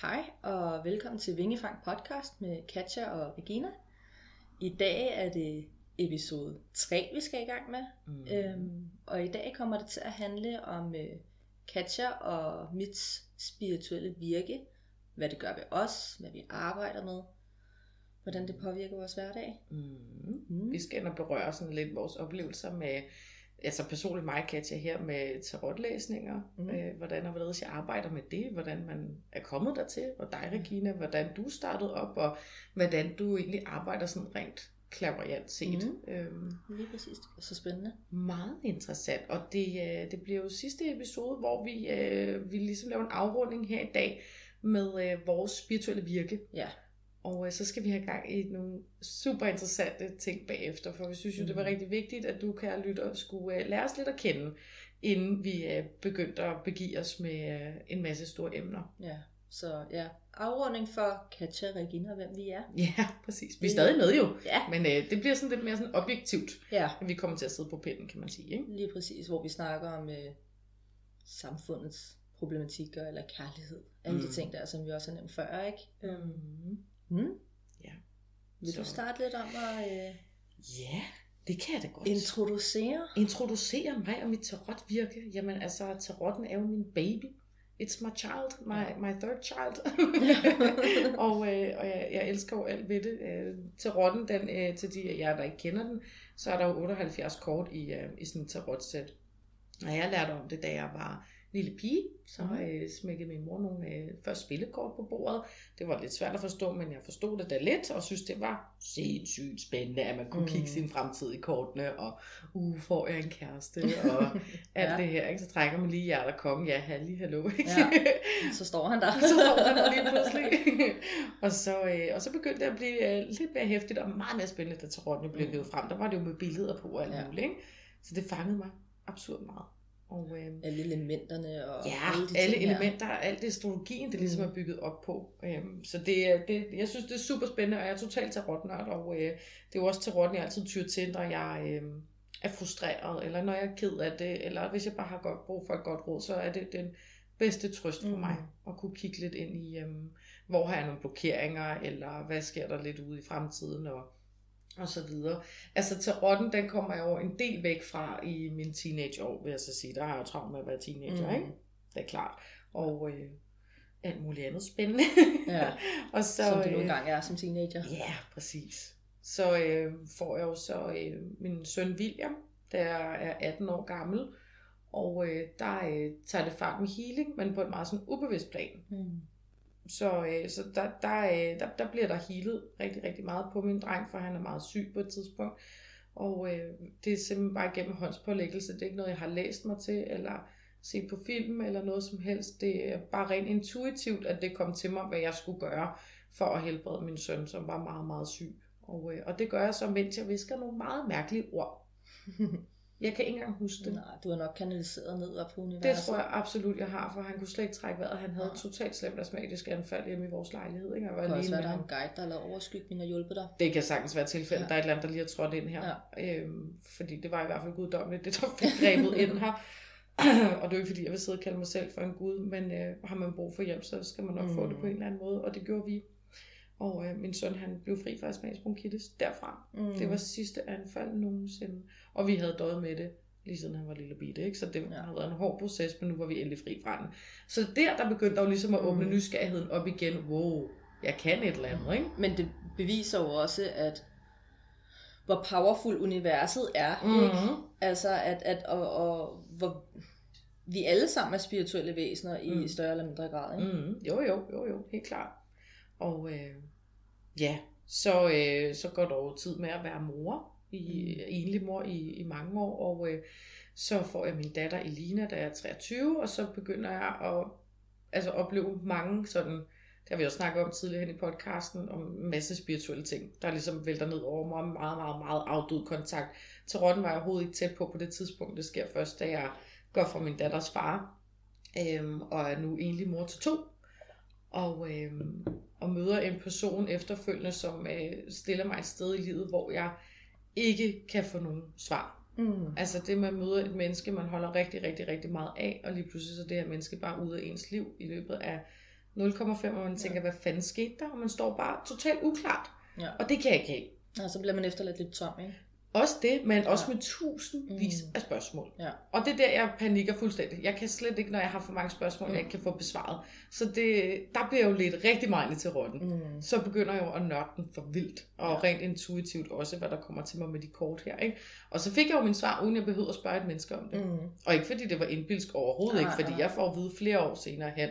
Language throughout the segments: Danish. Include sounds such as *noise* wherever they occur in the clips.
Hej og velkommen til Vingefang podcast med Katja og Regina. I dag er det episode 3, vi skal i gang med. Mm. Øhm, og i dag kommer det til at handle om øh, Katja og mit spirituelle virke. Hvad det gør ved os, hvad vi arbejder med, hvordan det påvirker vores hverdag. Mm. Mm. Vi skal ind og berøre sådan lidt vores oplevelser med altså personligt mig, Katja, her med tarotlæsninger, mm. øh, hvordan og hvorledes jeg arbejder med det, hvordan man er kommet dertil, og dig, Regina, hvordan du startede op, og hvordan du egentlig arbejder sådan rent klaverjant set. Mm. Øhm, Lige præcis, det er så spændende. Meget interessant, og det, øh, det bliver jo sidste episode, hvor vi, øh, vi ligesom laver en afrunding her i dag med øh, vores spirituelle virke. Ja. Og øh, så skal vi have gang i nogle super interessante ting bagefter, for vi synes jo, det var mm. rigtig vigtigt, at du, kan lytte og skulle øh, lære os lidt at kende, inden vi øh, begyndte at begive os med øh, en masse store emner. Ja, så ja, afrunding for Katja Regina, hvem vi er. Ja, præcis. Vi er stadig med jo, Ja. men øh, det bliver sådan lidt mere sådan objektivt, Ja, at vi kommer til at sidde på pinden, kan man sige. Ikke? lige præcis, hvor vi snakker om øh, samfundets problematikker eller kærlighed. Alle mm. Mm. de ting der, som vi også har nævnt før, ikke? Øhm, Mm. Mm. Ja. Vil Så- du starte lidt om at øh, Ja, det kan jeg da godt. introducere? Introducere mig og mit tarotvirke. Jamen altså, tarotten er jo min baby. It's my child, my, my third child. *laughs* og øh, og jeg, jeg elsker jo alt ved det. Øh, tarotten, den, øh, til de jer, der ikke kender den, så er der jo 78 kort i, øh, i sådan et tarotsæt. Og jeg lærte om det, da jeg var lille pige, så Mhm. øh, smækkede min mor nogle øh, første spillekort på bordet. Det var lidt svært at forstå, men jeg forstod det da lidt, og synes, det var sindssygt spændende, at man kunne Mm. mm. kigge sin fremtid i kortene, og uh, får jeg en kæreste, *laughs* og alt Ja. ja. det her. Ikke? Så trækker man lige hjertet kongen, ja, halli, hallo. Ikke? *laughs* Ja. Så står han der. *laughs* så står han der lige pludselig. og, så, øh, og så begyndte det at blive øh, lidt mere hæftigt og meget mere spændende, da tarotten blev Mm. hævet frem. Der var det jo med billeder på og alt ja. muligt. Ikke? Så det fangede mig absurd meget. Og, øh, Alle elementerne og Ja, alle de alle elementer, alt astrologien, det ligesom Mm. er bygget op på. Øhm, så det, det, jeg synes, det er super spændende, og jeg er totalt tarotnørd, og øh, det er jo også tarotten, jeg altid tyr til, når jeg øh, er frustreret, eller når jeg er ked af det, eller hvis jeg bare har godt brug for et godt råd, så er det den bedste trøst for mm. mig, at kunne kigge lidt ind i, øh, hvor har jeg nogle blokeringer, eller hvad sker der lidt ude i fremtiden, og og så videre. Altså tarotten, den kommer jeg jo en del væk fra i min teenageår, vil jeg så sige. Der har jeg jo travlt med at være teenager, Mm. ikke? Det er klart. Og øh, alt muligt andet spændende. Ja. *laughs* og så, Som du nu øh, engang er som teenager. Ja, præcis. Så øh, får jeg jo så øh, min søn William, der er 18 år gammel. Og øh, der øh, tager det fart med healing, men på et meget sådan ubevidst plan. Mm. Så, øh, så der, der, øh, der, der bliver der healet rigtig, rigtig meget på min dreng, for han er meget syg på et tidspunkt. Og øh, det er simpelthen bare gennem håndspålæggelse. Det er ikke noget, jeg har læst mig til, eller set på film, eller noget som helst. Det er bare rent intuitivt, at det kom til mig, hvad jeg skulle gøre, for at helbrede min søn, som var meget, meget syg. Og, øh, og det gør jeg så, mens jeg visker nogle meget mærkelige ord. *laughs* Jeg kan ikke engang huske det. Nej, du har nok kanaliseret ned op på Det universet. tror jeg absolut, jeg har, for han kunne slet ikke trække vejret. Han havde et totalt slemt astmatisk anfald hjemme i vores lejlighed. Ikke? Jeg var Det kan også være, der er en guide, der har lavet overskygning og hjulpet dig. Det kan sagtens være tilfældet. Ja. Ja. Der er et eller andet, der lige har trådt ind her. Ja. Øhm, fordi det var i hvert fald guddommeligt, det der fik grebet ind her. *clears throat* og det er jo ikke fordi, jeg vil sidde og kalde mig selv for en gud, men øh, har man brug for hjælp, så skal man nok mm. få det på en eller anden måde. Og det gjorde vi. Og øh, min søn, han blev fri fra astmatisk derfra. Mm. Det var sidste anfald nogensinde. Og vi havde døjet med det, lige siden han var lille bitte. Ikke? Så det Ja. har været en hård proces, men nu var vi endelig fri fra den. Så der, der begyndte der jo ligesom at åbne Mm. nysgerrigheden op igen. Wow, jeg kan et eller andet, ikke? Men det beviser jo også, at hvor powerful universet er. Mhm. Ikke? Altså, at, at og, og, hvor vi alle sammen er spirituelle væsener i Mm. større eller mindre grad. Ikke? Mm, jo, jo, jo, jo, helt klart. Og øh, ja, så, øh, så går der jo tid med at være mor, i, Mm. enlig mor i, i mange år, og øh, så får jeg min datter Elina, da jeg er 23, og så begynder jeg at altså, opleve mange sådan, det har vi også snakket om tidligere hen i podcasten, om en masse spirituelle ting, der ligesom vælter ned over mig, meget, meget, meget afdød kontakt. Til rotten var jeg overhovedet ikke tæt på på det tidspunkt, det sker først, da jeg går fra min datters far, øhm, og er nu enlig mor til to, og, øhm, og møder en person efterfølgende, som øh, stiller mig et sted i livet, hvor jeg ikke kan få nogen svar. Mm. Altså det med at møde et menneske, man holder rigtig, rigtig, rigtig meget af, og lige pludselig så er det her menneske bare ude af ens liv i løbet af 0,5, og man tænker, hvad fanden skete der? Og man står bare totalt uklart. Ja. Og det kan jeg ikke have. Og så bliver man efterladt lidt tom, ikke? Også det, men også med tusindvis Mm. af spørgsmål. Ja. Og det er der, jeg panikker fuldstændig. Jeg kan slet ikke, når jeg har for mange spørgsmål, Mm. jeg ikke kan få besvaret. Så det, der bliver jo lidt rigtig meget til rotten. Mm. Så begynder jeg jo at nørde den for vildt. Og Ja. rent intuitivt også, hvad der kommer til mig med de kort her. Ikke? Og så fik jeg jo min svar, uden jeg behøvede at spørge et menneske om det. Mm. Og ikke fordi det var indbilsk overhovedet, Nej, ikke fordi nej. jeg får at vide flere år senere hen,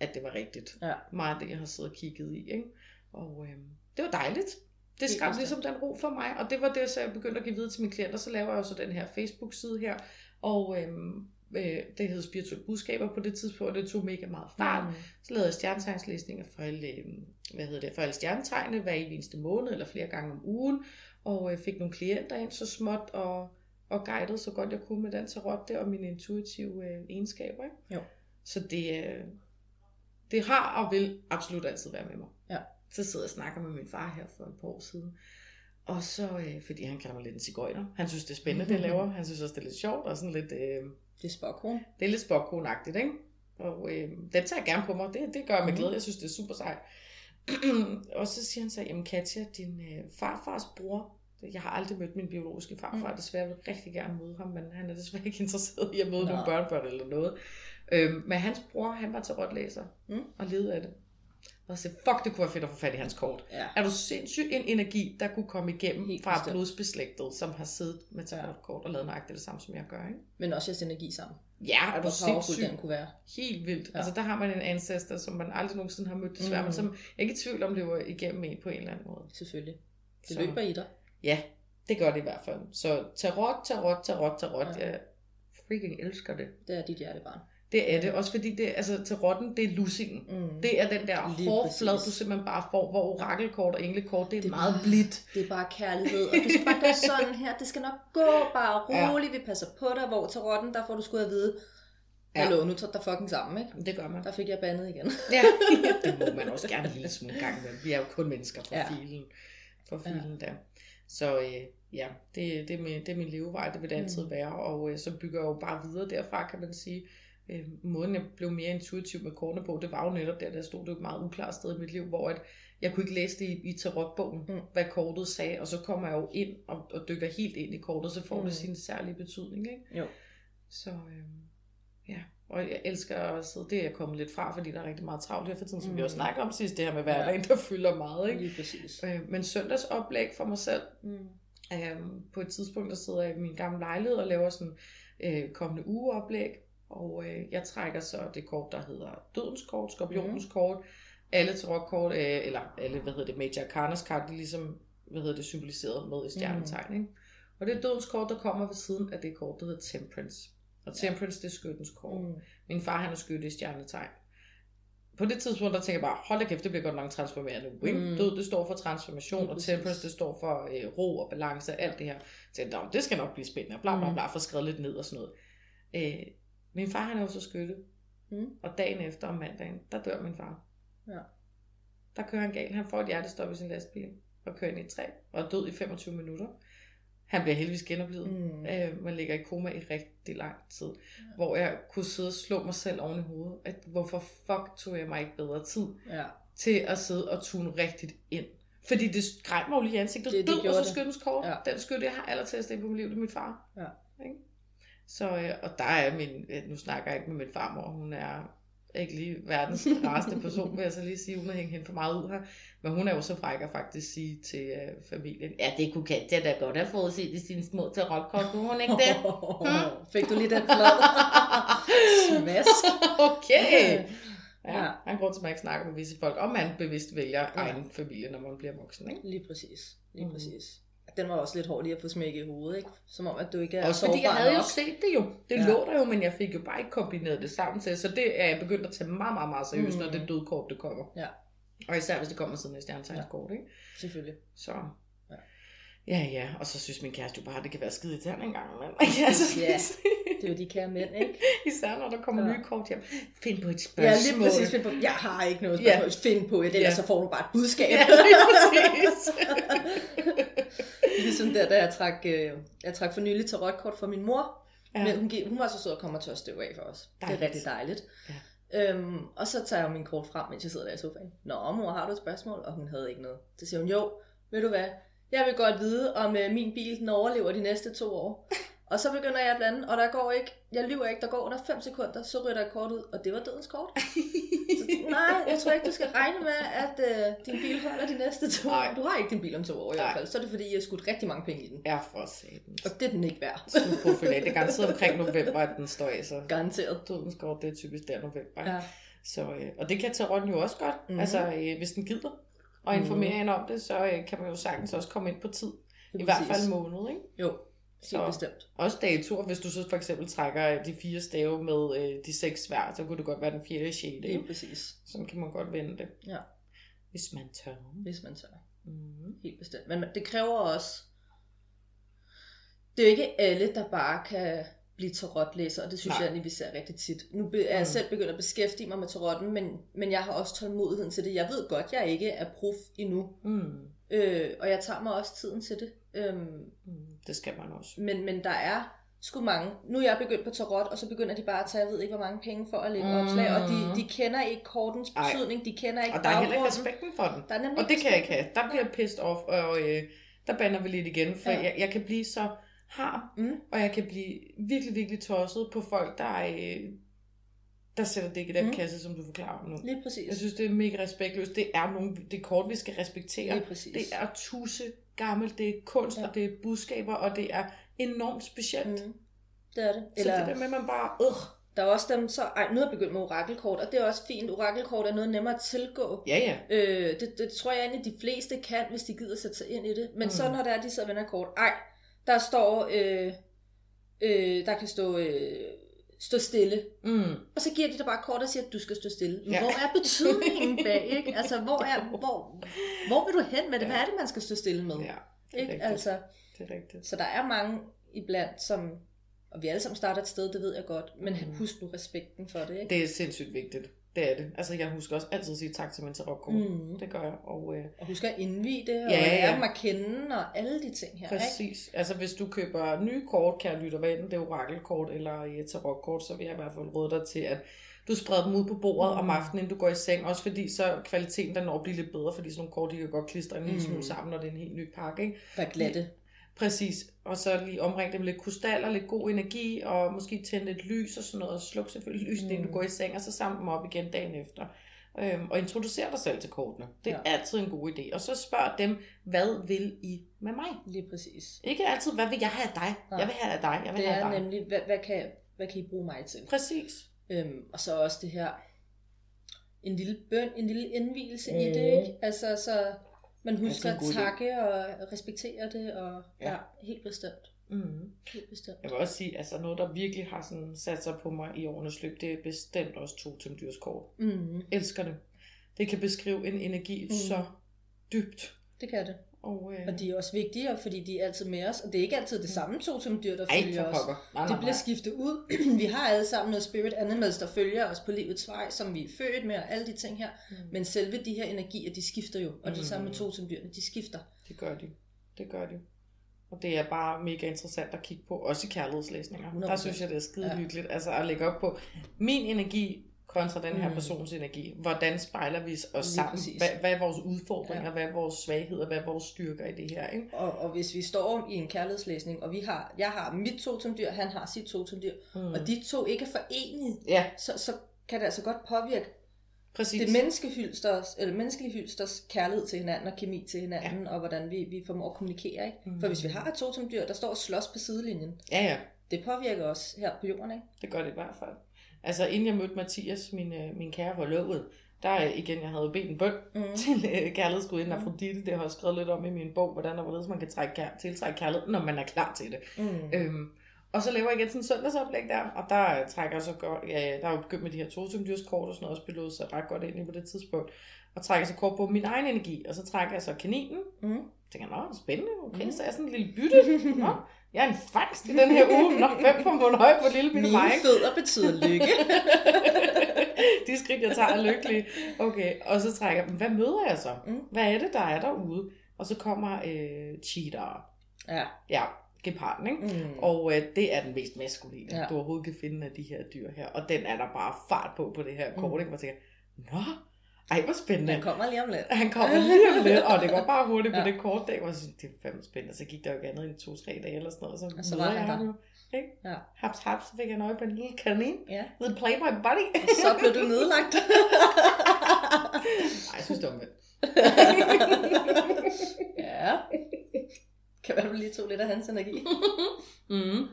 at det var rigtigt. Ja. Meget af det, jeg har siddet og kigget i. Ikke? Og øhm, det var dejligt. Det skabte ligesom den ro for mig, og det var det, så jeg begyndte at give videre til mine klienter. Så laver jeg jo så den her Facebook-side her, og øhm, øh, det hed Spirituelle Budskaber på det tidspunkt, og det tog mega meget fart. Mm. Så lavede jeg stjernetegnslæsninger for alle, øhm, hvad hedder det, for alle stjernetegne hver eneste måned, eller flere gange om ugen, og øh, fik nogle klienter ind så småt, og, og guidede så godt jeg kunne med den tarot der, og mine intuitive øh, egenskaber. Ikke? Jo. Så det, øh, det har og vil absolut altid være med mig. Så sidder jeg og snakker med min far her for et par år siden. Og så, øh, fordi han kalder mig lidt en cigøjner. Han synes, det er spændende, det jeg laver. Han synes også, det er lidt sjovt og sådan lidt... Øh, Det er spokkron. det er lidt spokkonagtigt, ikke? Og øh, den tager jeg gerne på mig. Det, det gør jeg med Mhm. glæde. Jeg synes, det er super sejt. *clears throat* og så siger han så, jamen Katja, din øh, farfars bror, jeg har aldrig mødt min biologiske farfar, Mm. desværre jeg vil rigtig gerne møde ham, men han er desværre ikke *laughs* interesseret i at møde Nå. nogle børnebørn eller noget. Øhm, men hans bror, han var tarotlæser Mm. og levede af det. Og sagde, fuck, det kunne være fedt at få fat i hans kort. Ja. Er du sindssygt en energi, der kunne komme igennem Helt fra bestemt. blodsbeslægtet, som har siddet med tarotkort og lavet nøjagtigt det samme, som jeg gør, ikke? Men også jeres energi sammen. Ja, er du sindssyg? den kunne være. Helt vildt. Ja. Altså der har man en ancestor, som man aldrig nogensinde har mødt desværre, Mm. men som jeg er ikke i tvivl om lever igennem en på en eller anden måde. Selvfølgelig. Det Så- løber i dig. Ja, det gør det i hvert fald. Så tarot, tarot, tarot, tarot. Ja. Jeg freaking elsker det. Det er dit hjertebarn. Det er det. Også fordi det, altså, tarotten, det er lussingen. Mm. Det er den der Lige præcis. du simpelthen bare får, hvor orakelkort og englekort, det er Det er meget bare- blidt. Det er bare kærlighed, og du skal bare gøre sådan her. Det skal nok gå bare Ja. roligt. Vi passer på dig, hvor til rotten, der får du sgu at vide. Ja. Hallo, nu tager der fucking sammen, ikke? Det gør man. Der fik jeg bandet igen. Ja, *laughs* det må man også gerne en lille smule gang med. Vi er jo kun mennesker for Ja. ja. filen. For filen ja. der. Så øh, ja, det, det, er min, det er min levevej, det vil det altid Mm. være. Og øh, så bygger jeg jo bare videre derfra, kan man sige. Øh, måden jeg blev mere intuitiv med kortene på, det var jo netop der, der stod det et meget uklart sted i mit liv, hvor at jeg kunne ikke læse det i, i tarotbogen, Mm. hvad kortet sagde, og så kommer jeg jo ind og, og dykker helt ind i kortet, så får mm. Det sin særlige betydning. Ikke? Jo. Så øh, ja, og jeg elsker at sidde, det er jeg kommet lidt fra, fordi der er rigtig meget travlt her for tiden, som mm. vi også snakker om sidst, det her med hverdagen, der fylder meget. Ikke? Lige præcis. Øh, men søndagsoplæg for mig selv, Mm. Øhm, på et tidspunkt, der sidder jeg i min gamle lejlighed og laver sådan øh, kommende ugeoplæg. Og øh, jeg trækker så det kort, der hedder dødens kort, skorpionens Mhm. kort, alle tarotkort, øh, eller alle, hvad hedder det, Major Arcanas kart, de er ligesom, hvad hedder det, symboliseret med i stjernetegn, ikke? Og det er dødens kort, der kommer ved siden af det kort, der hedder Temperance. Og Temperance, det er skyttens kort. Mm. Min far, han er skytte i stjernetegn. På det tidspunkt, der tænker jeg bare, hold da kæft, det bliver godt nok transformerende. Ikke? Mm. Mm. Død, det står for transformation, Lige og temperance, det står for øh, ro og balance, alt det her. Så jeg tænkte, "Nå, det skal nok blive spændende, bla bla Mm. bla, for skrevet lidt ned og sådan noget. Øh, min far, han er jo så skytte, Mm. og dagen efter om mandagen, der dør min far. Ja. Der kører han galt. Han får et hjertestop i sin lastbil, og kører ind i et træ, og er død i 25 minutter. Han bliver heldigvis genoplevet. Mm. Øh, man ligger i koma i rigtig lang tid. Ja. Hvor jeg kunne sidde og slå mig selv oven i hovedet. At hvorfor fuck tog jeg mig ikke bedre tid Ja. til at sidde og tune rigtigt ind. Fordi det skræk mig jo lige i ansigtet. Det- Det, Død, og så skyttens kort. Ja. Den skytte, jeg har allertættest på mit liv, det er min far. Ja. Ikke? Så, øh, og der er min, øh, nu snakker jeg ikke med min farmor, hun er ikke lige verdens *laughs* rareste person, vil jeg så lige sige, uden at hænge hende for meget ud her. Men hun er jo så fræk at faktisk sige til øh, familien, ja, det kunne Katja da godt have forudset i sine små tarotkort, kunne hun ikke det? *laughs* Hmm? Fik du lige den flad? *laughs* Smask. okay. Ja, Ja. han går til, at man ikke snakker med visse folk, om man bevidst vælger Ja. egen familie, når man bliver voksen. Ikke? Lige præcis. Lige Mhm. præcis. Den var også lidt hård lige at få smækket i hovedet, ikke? Som om, at du ikke er Også fordi jeg havde jo nok. set det jo. Det Ja. ja. lå der jo, men jeg fik jo bare ikke kombineret det sammen til. Så det er jeg begyndt at tage meget, meget, meget seriøst, Mm. når det dødkort det kommer. Ja. Og især hvis det kommer siden af stjernetegnskort, ikke? Selvfølgelig. Så... Ja. Ja, ja, og så synes min kæreste jo bare, at det kan være skide irriterende en gang imellem. altså, Ja. Det er jo de kære mænd, ikke? *laughs* Især når der kommer Ja. ja. nye kort hjem. Find på et Ja, spørgsmål. lige præcis. Find på. Jeg har ikke noget Ja. spørgsmål. Find på et, ellers Ja. så får du bare et budskab. Ja, lige præcis. *laughs* ligesom der, da jeg trak, øh, jeg trak for nylig tarotkort for min mor. Ja. Men hun, hun var så sød at komme og tørre støv af for os. Det er Dejligt. rigtig dejligt. Ja. Øhm, og så tager jeg min kort frem, mens jeg sidder der i sofaen. Nå, mor, har du et spørgsmål? Og hun havde ikke noget. Så siger hun, jo, ved du hvad, jeg vil godt vide, om øh, min bil den overlever de næste to år. Og så begynder jeg at blande, og der går ikke, jeg lyver ikke, der går under 5 sekunder, så der et kort ud, og det var dødens kort. Så, *laughs* nej, jeg tror ikke, du skal regne med, at øh, din bil holder de næste to år. Du har ikke din bil om to år i hvert fald, så er det fordi, jeg har skudt rigtig mange penge i den. Ja, for satan. Og det er den ikke værd. Skudprofil Det er garanteret omkring november, at den står af, så Garanteret. dødens kort, det er typisk der november. Ja. Så, øh, og det kan Tarotten jo også godt. Mhm. Mm-hmm. Altså, øh, hvis den gider og informere mm-hmm. hende om det, så øh, kan man jo sagtens også komme ind på tid. I hvert fald en måned, ikke? Jo, helt bestemt. Også datoer, hvis du så for eksempel trækker de fire stave med øh, de seks svær, så kunne det godt være den fjerde sjette. Ikke? præcis, Sådan kan man godt vende det. Ja. Hvis man tør. hvis man tør. Mm. Helt bestemt. Men det kræver også... Det er jo ikke alle, der bare kan blive tarotlæser, og det synes Nej. Jeg egentlig, vi ser rigtig tit. Nu er jeg Mm. selv begyndt at beskæftige mig med tarotten, men, men jeg har også tålmodigheden til det. Jeg ved godt, jeg ikke er prof endnu, Mm. øh, og jeg tager mig også tiden til det. Øhm, Mm. Det skal man også. men, men der er sgu mange. Nu er jeg begyndt på tarot, og så begynder de bare at tage, jeg ved ikke, hvor mange penge for at lægge Mm. opslag, og de, de kender ikke kortens Ej. betydning, de kender ikke Og der er heller ikke respekten for den. Der er nemlig Og det kan jeg ikke have. Der bliver jeg pissed off, og øh, der bander vi lidt igen, for Ja. jeg, jeg kan blive så harm, Mm. og jeg kan blive virkelig, virkelig tosset på folk, der, øh, der sætter det ikke i den Mm. kasse, som du forklarer om nu. Lige præcis. Jeg synes, det er mega respektløst. Det er nogle, det er kort, vi skal respektere. Lige præcis. Det er tusse gammelt, det er kunst, ja. Og det er budskaber, og det er enormt specielt. Mm. Det er det. Så det der med, at man bare, øh, Der er også dem, så, ej, nu er jeg begyndt med orakelkort, og det er også fint. Orakelkort er noget nemmere at tilgå. ja ja, Øh, det, det tror jeg egentlig, de fleste kan, hvis de gider sætte sig ind i det. Men mm. så når der er, de sidder og vender kort, ej, der står, øh, øh, der kan stå, øh, stå stille. mm. Og så giver de dig bare kort og siger, at du skal stå stille. Ja. ja. hvor er betydningen bag, ikke? Altså, hvor, er, *laughs* hvor, hvor vil du hen med det? Hvad er det, man skal stå stille med? ja, det er ikke? rigtigt. Altså, det er rigtigt. så der er mange iblandt, som, og vi alle sammen starter et sted, det ved jeg godt, men Mm. husk nu respekten for det, ikke? Det er sindssygt vigtigt. Det er det. Altså, jeg husker også altid at sige tak til min tarotkort. Mm. Det gør jeg. Og, øh, Og husk at indvige det, og Ja, ja, ja. lære dem at kende, og alle de ting her, ikke? præcis. Altså, hvis du køber nye kort, kan jeg lytte, hvad enten det er orakelkort eller et tarotkort, så vil jeg i hvert fald råde dig til, at du spreder dem ud på bordet mm. om aftenen, inden du går i seng. Også fordi så kvaliteten den når at blive lidt bedre, fordi sådan nogle kort, de kan godt klistre en lille Mm. smule sammen, når det er en helt ny pakke. Ikke? Vær glatte. Præcis. Og så lige omringe dem med lidt krystaller, lidt god energi, og måske tænde lidt lys og sådan noget, og sluk selvfølgelig lyset, mm. inden du Mm. går i seng, og så samle dem op igen dagen efter. Øhm, og introducer dig selv til kortene. Det er ja. Altid en god idé. Og så spørg dem, hvad vil I med mig? Lige præcis. Ikke altid, hvad vil jeg have af dig? Nej. Jeg vil have af dig. Jeg vil Det have er dig. nemlig, hvad, hvad, kan, hvad kan I bruge mig til? Præcis. Øhm, og så også det her, en lille bøn, en lille indvielse mm. i Mm. det, ikke? Altså, så man husker en at god idé. takke og respektere det, og Ja. ja, helt bestemt. Mm. Helt bestemt. Jeg vil også sige, altså noget, der virkelig har sådan sat sig på mig i årenes løb, det er bestemt også totemdyrskort. Mm. Elsker det. Det kan beskrive en energi. Mm. så dybt. Det kan det. Og, øh, Og de er også vigtige, fordi de er altid med os. Og det er ikke altid det samme totemdyr, der ej, følger os. Nej, Det bliver nej. skiftet ud. *clears throat* vi har alle sammen noget spirit animals, der følger os på livets vej, som vi er født med, og alle de ting her. Mm. Men selve de her energier, de skifter jo. Og det Mm. samme med totemdyrene, de skifter. Det gør de. Det gør de. Og det er bare mega interessant at kigge på, også i kærlighedslæsninger. 100%. Der synes jeg, det er skide Ja. hyggeligt. Altså at lægge op på min energi kontra den her Mm. persons energi. Hvordan spejler vi os sammen? Hvad, hvad er vores udfordringer? Ja. Hvad er vores svagheder? Hvad er vores styrker i det her? Ikke? Og, og hvis vi står i en kærlighedslæsning, og vi har, jeg har mit totemdyr, han har sit totemdyr, Mm. og de to ikke er forenet, Ja, så, så kan det altså godt påvirke præcis. det menneskehylsters, eller menneskelige hylsters kærlighed til hinanden og kemi til hinanden, ja. og hvordan vi, vi formår at kommunikere. Ikke? Mm. For hvis vi har et totemdyr, der står og slås på sidelinjen, Ja, ja. det påvirker os her på jorden. Ikke? Det gør det i hvert fald. Altså inden jeg mødte Mathias, min, øh, min kære forlovede, der er igen, jeg havde jo bedt en bøn Mm. *laughs* til øh, kærlighedsguden Afrodite. Det har jeg skrevet lidt om i min bog, hvordan og hvorledes man kan trække, kær- tiltrække kærlighed, når man er klar til det. Mm. Øhm, og så laver jeg igen sådan en søndagsoplæg der, og der øh, trækker jeg så godt, ja, der er jo begyndt med de her totemdyrskort og sådan noget, og spillet sig ret godt ind i på det tidspunkt. Og trækker så kort på min egen energi, og så trækker jeg så kaninen. Mm. tænker, nå, spændende, okay, Mm. så er jeg sådan en lille bytte. *laughs* Nå, jeg er en fangst i den her uge. Nå, fem på Monhøj på lille bitte Mine fødder betyder lykke. *laughs* de skridt, jeg tager, er lykkelige. Okay, og så trækker jeg, hvad møder jeg så? Mm. Hvad er det, der er derude? Og så kommer øh, cheater. ja. Ja, geparden, ikke? Mm. Og øh, det er den mest maskuline, Ja. du overhovedet kan finde af de her dyr her. Og den er der bare fart på på det her kort, Mm. ikke? Jeg tænker, nå, ej hvor spændende. Den kommer lige om lidt. Han kommer lige om lidt, og det går bare hurtigt på Ja. det kort dag, synes, det er fandme spændende. Så gik der jo ikke andet end to-tre dage eller sådan noget, og så, Og så var jeg han ham der. jo. Ikke? Ja. Haps, haps, så fik jeg en øje på en lille kanin. Ja. Little playboy buddy. Og så blev du nedlagt. Nej, jeg synes, det var med. *laughs* ja. Kan være, du lige tog lidt af hans energi. Mm.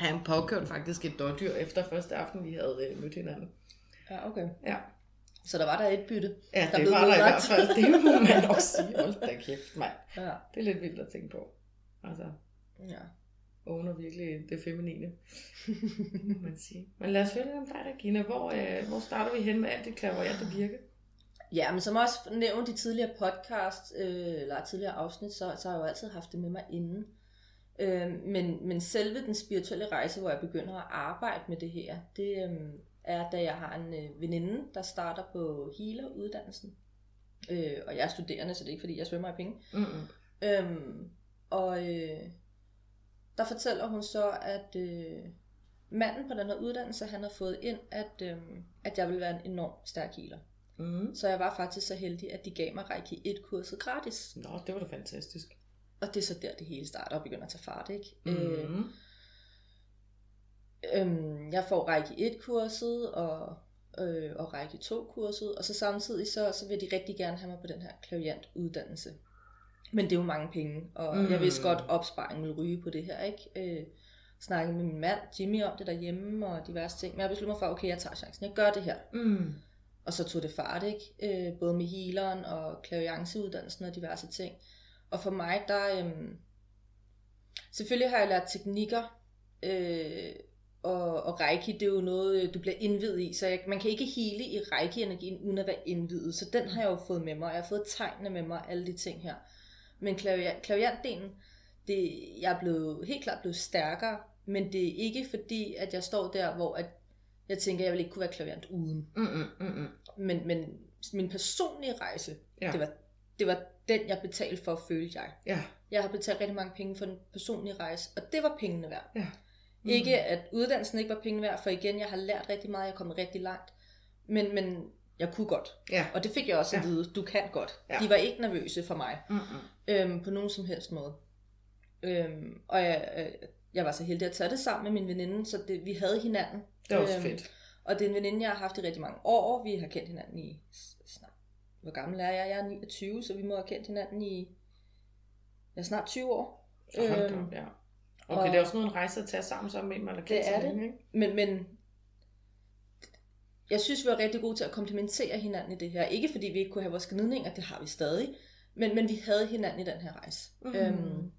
Han påkørte faktisk et dårdyr efter første aften, vi havde øh, mødt hinanden. Ja, okay. Ja. Så der var der et bytte. Ja, Der det blev var der i hvert fald. Det må *laughs* man nok sige. Hold da kæft, mand. Ja. Det er lidt vildt at tænke på. Altså, ja. owner virkelig det feminine, må man sige. Men lad os høre lidt om dig, Regina. Hvor, øh, hvor starter vi hen med alt det klaverjante virke? Ja, men som også nævnt i tidligere podcast, øh, eller tidligere afsnit, så, så har jeg jo altid haft det med mig inden. Øh, men, men selve den spirituelle rejse, hvor jeg begynder at arbejde med det her, det øh, er, da jeg har en øh, veninde, der starter på healer-uddannelsen. Øh, og jeg er studerende, så det er ikke fordi, jeg svømmer i penge. Mm-mm. Øhm, og øh, der fortæller hun så, at øh, manden på den her uddannelse, han har fået ind, at, øh, at jeg vil være en enormt stærk healer. Mm. Så jeg var faktisk så heldig, at de gav mig Reiki 1 kurset gratis. Nå, det var da fantastisk. Og det er så der, det hele starter og begynder at tage fart, ikke? Øh, Mm. Øhm, jeg får Reiki 1 kurset og, øh, og Reiki 2 kurset, og så samtidig så, så vil de rigtig gerne have mig på den her klaviant uddannelse. Men det er jo mange penge, og mm. Jeg vidste godt, opsparingen ville ryge på det her, ikke? Øh, snakkede med min mand, Jimmy, om det derhjemme og diverse ting, men jeg besluttede mig for, okay, jeg tager chancen, jeg gør det her. Mm. Og så tog det fart, ikke? Øh, både med healeren og klavianceuddannelsen og diverse ting. Og for mig, der... Øhm, selvfølgelig har jeg lært teknikker, øh, og, og reiki, det er jo noget, øh, du bliver indvidet i, så jeg, man kan ikke hele i reiki-energien, uden at være indvidet. Så den har jeg jo fået med mig, og jeg har fået tegnene med mig, alle de ting her. Men klaviant, klaviantdelen, det, jeg er blevet, helt klart blevet stærkere, men det er ikke fordi, at jeg står der, hvor at jeg tænker, at jeg vil ikke kunne være klaviant uden. Mm-mm. Mm-mm. Men, men min personlige rejse, Ja. det, var, det var den, jeg betalte for, føle jeg. Ja. Jeg har betalt rigtig mange penge for den personlige rejse, og det var pengene værd. Ja. Mm. Ikke at uddannelsen ikke var pengene værd, for igen, jeg har lært rigtig meget, jeg er kommet rigtig langt. Men, men jeg kunne godt. Ja. Og det fik jeg også at Ja. vide, du kan godt. Ja. De var ikke nervøse for mig, Mm-mm. øhm, på nogen som helst måde. Øhm, og jeg, øh, jeg var så heldig at tage det sammen med min veninde, så det, vi havde hinanden. Det var også Øhm, fedt. Og det er en veninde, jeg har haft i rigtig mange år. Vi har kendt hinanden i snart... Hvor gammel er jeg? Jeg er 29, så vi må have kendt hinanden i... Ja, snart 20 år. Hold Øhm, op, ja. Okay, og- det er også noget en rejse at tage sammen sammen med en, man har kendt Det er længe, ikke? Men, men jeg synes, vi var rigtig gode til at komplementere hinanden i det her. Ikke fordi vi ikke kunne have vores gnidninger, det har vi stadig. Men, men vi havde hinanden i den her rejse. Mhm. Øhm,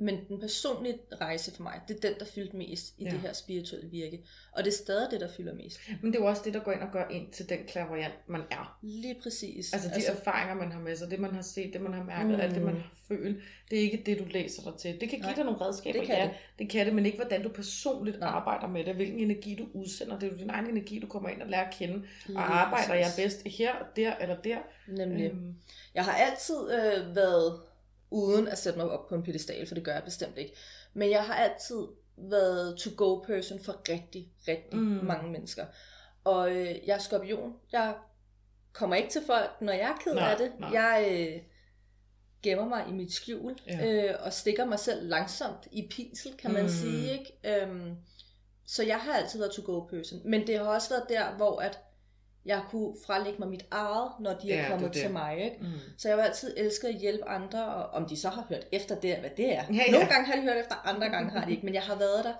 men den personlige rejse for mig, det er den, der fyldte mest i Ja. det her spirituelle virke. Og det er stadig det, der fylder mest. Men det er jo også det, der går ind og gør ind til den klaverjant, man er. Lige præcis. Altså de altså, erfaringer, man har med sig, det man har set, det man har mærket, mm. Mm. alt det man har følt, det er ikke det, du læser dig til. Det kan give Nej, dig nogle redskaber, det kan ja, det. det kan det, men ikke hvordan du personligt Nej. arbejder med det, hvilken energi du udsender. Det er jo din egen energi, du kommer ind og lærer at kende. Lige Og arbejder jeg præcis. bedst her, der eller der? Nemlig. Øhm, Jeg har altid øh, været, uden at sætte mig op på en pedestal, for det gør jeg bestemt ikke, men jeg har altid været to-go person for rigtig, rigtig Mm. mange mennesker. Og øh, jeg er skorpion. Jeg kommer ikke til folk, når jeg er ked Nej, af det. nej. Jeg øh, gemmer mig i mit skjul, Ja. øh, og stikker mig selv langsomt i pinsel, kan man Mm. sige. Ikke? Øhm, så jeg har altid været to-go person. Men det har også været der, hvor at jeg kunne frelægge mig mit eget, når de Ja, er det kommet er det. til mig. Ikke? mm. Så jeg har altid elsket at hjælpe andre, og om de så har hørt efter det, hvad det er. Ja, ja. Nogle gange har de hørt efter, andre gange har de ikke, men jeg har været der.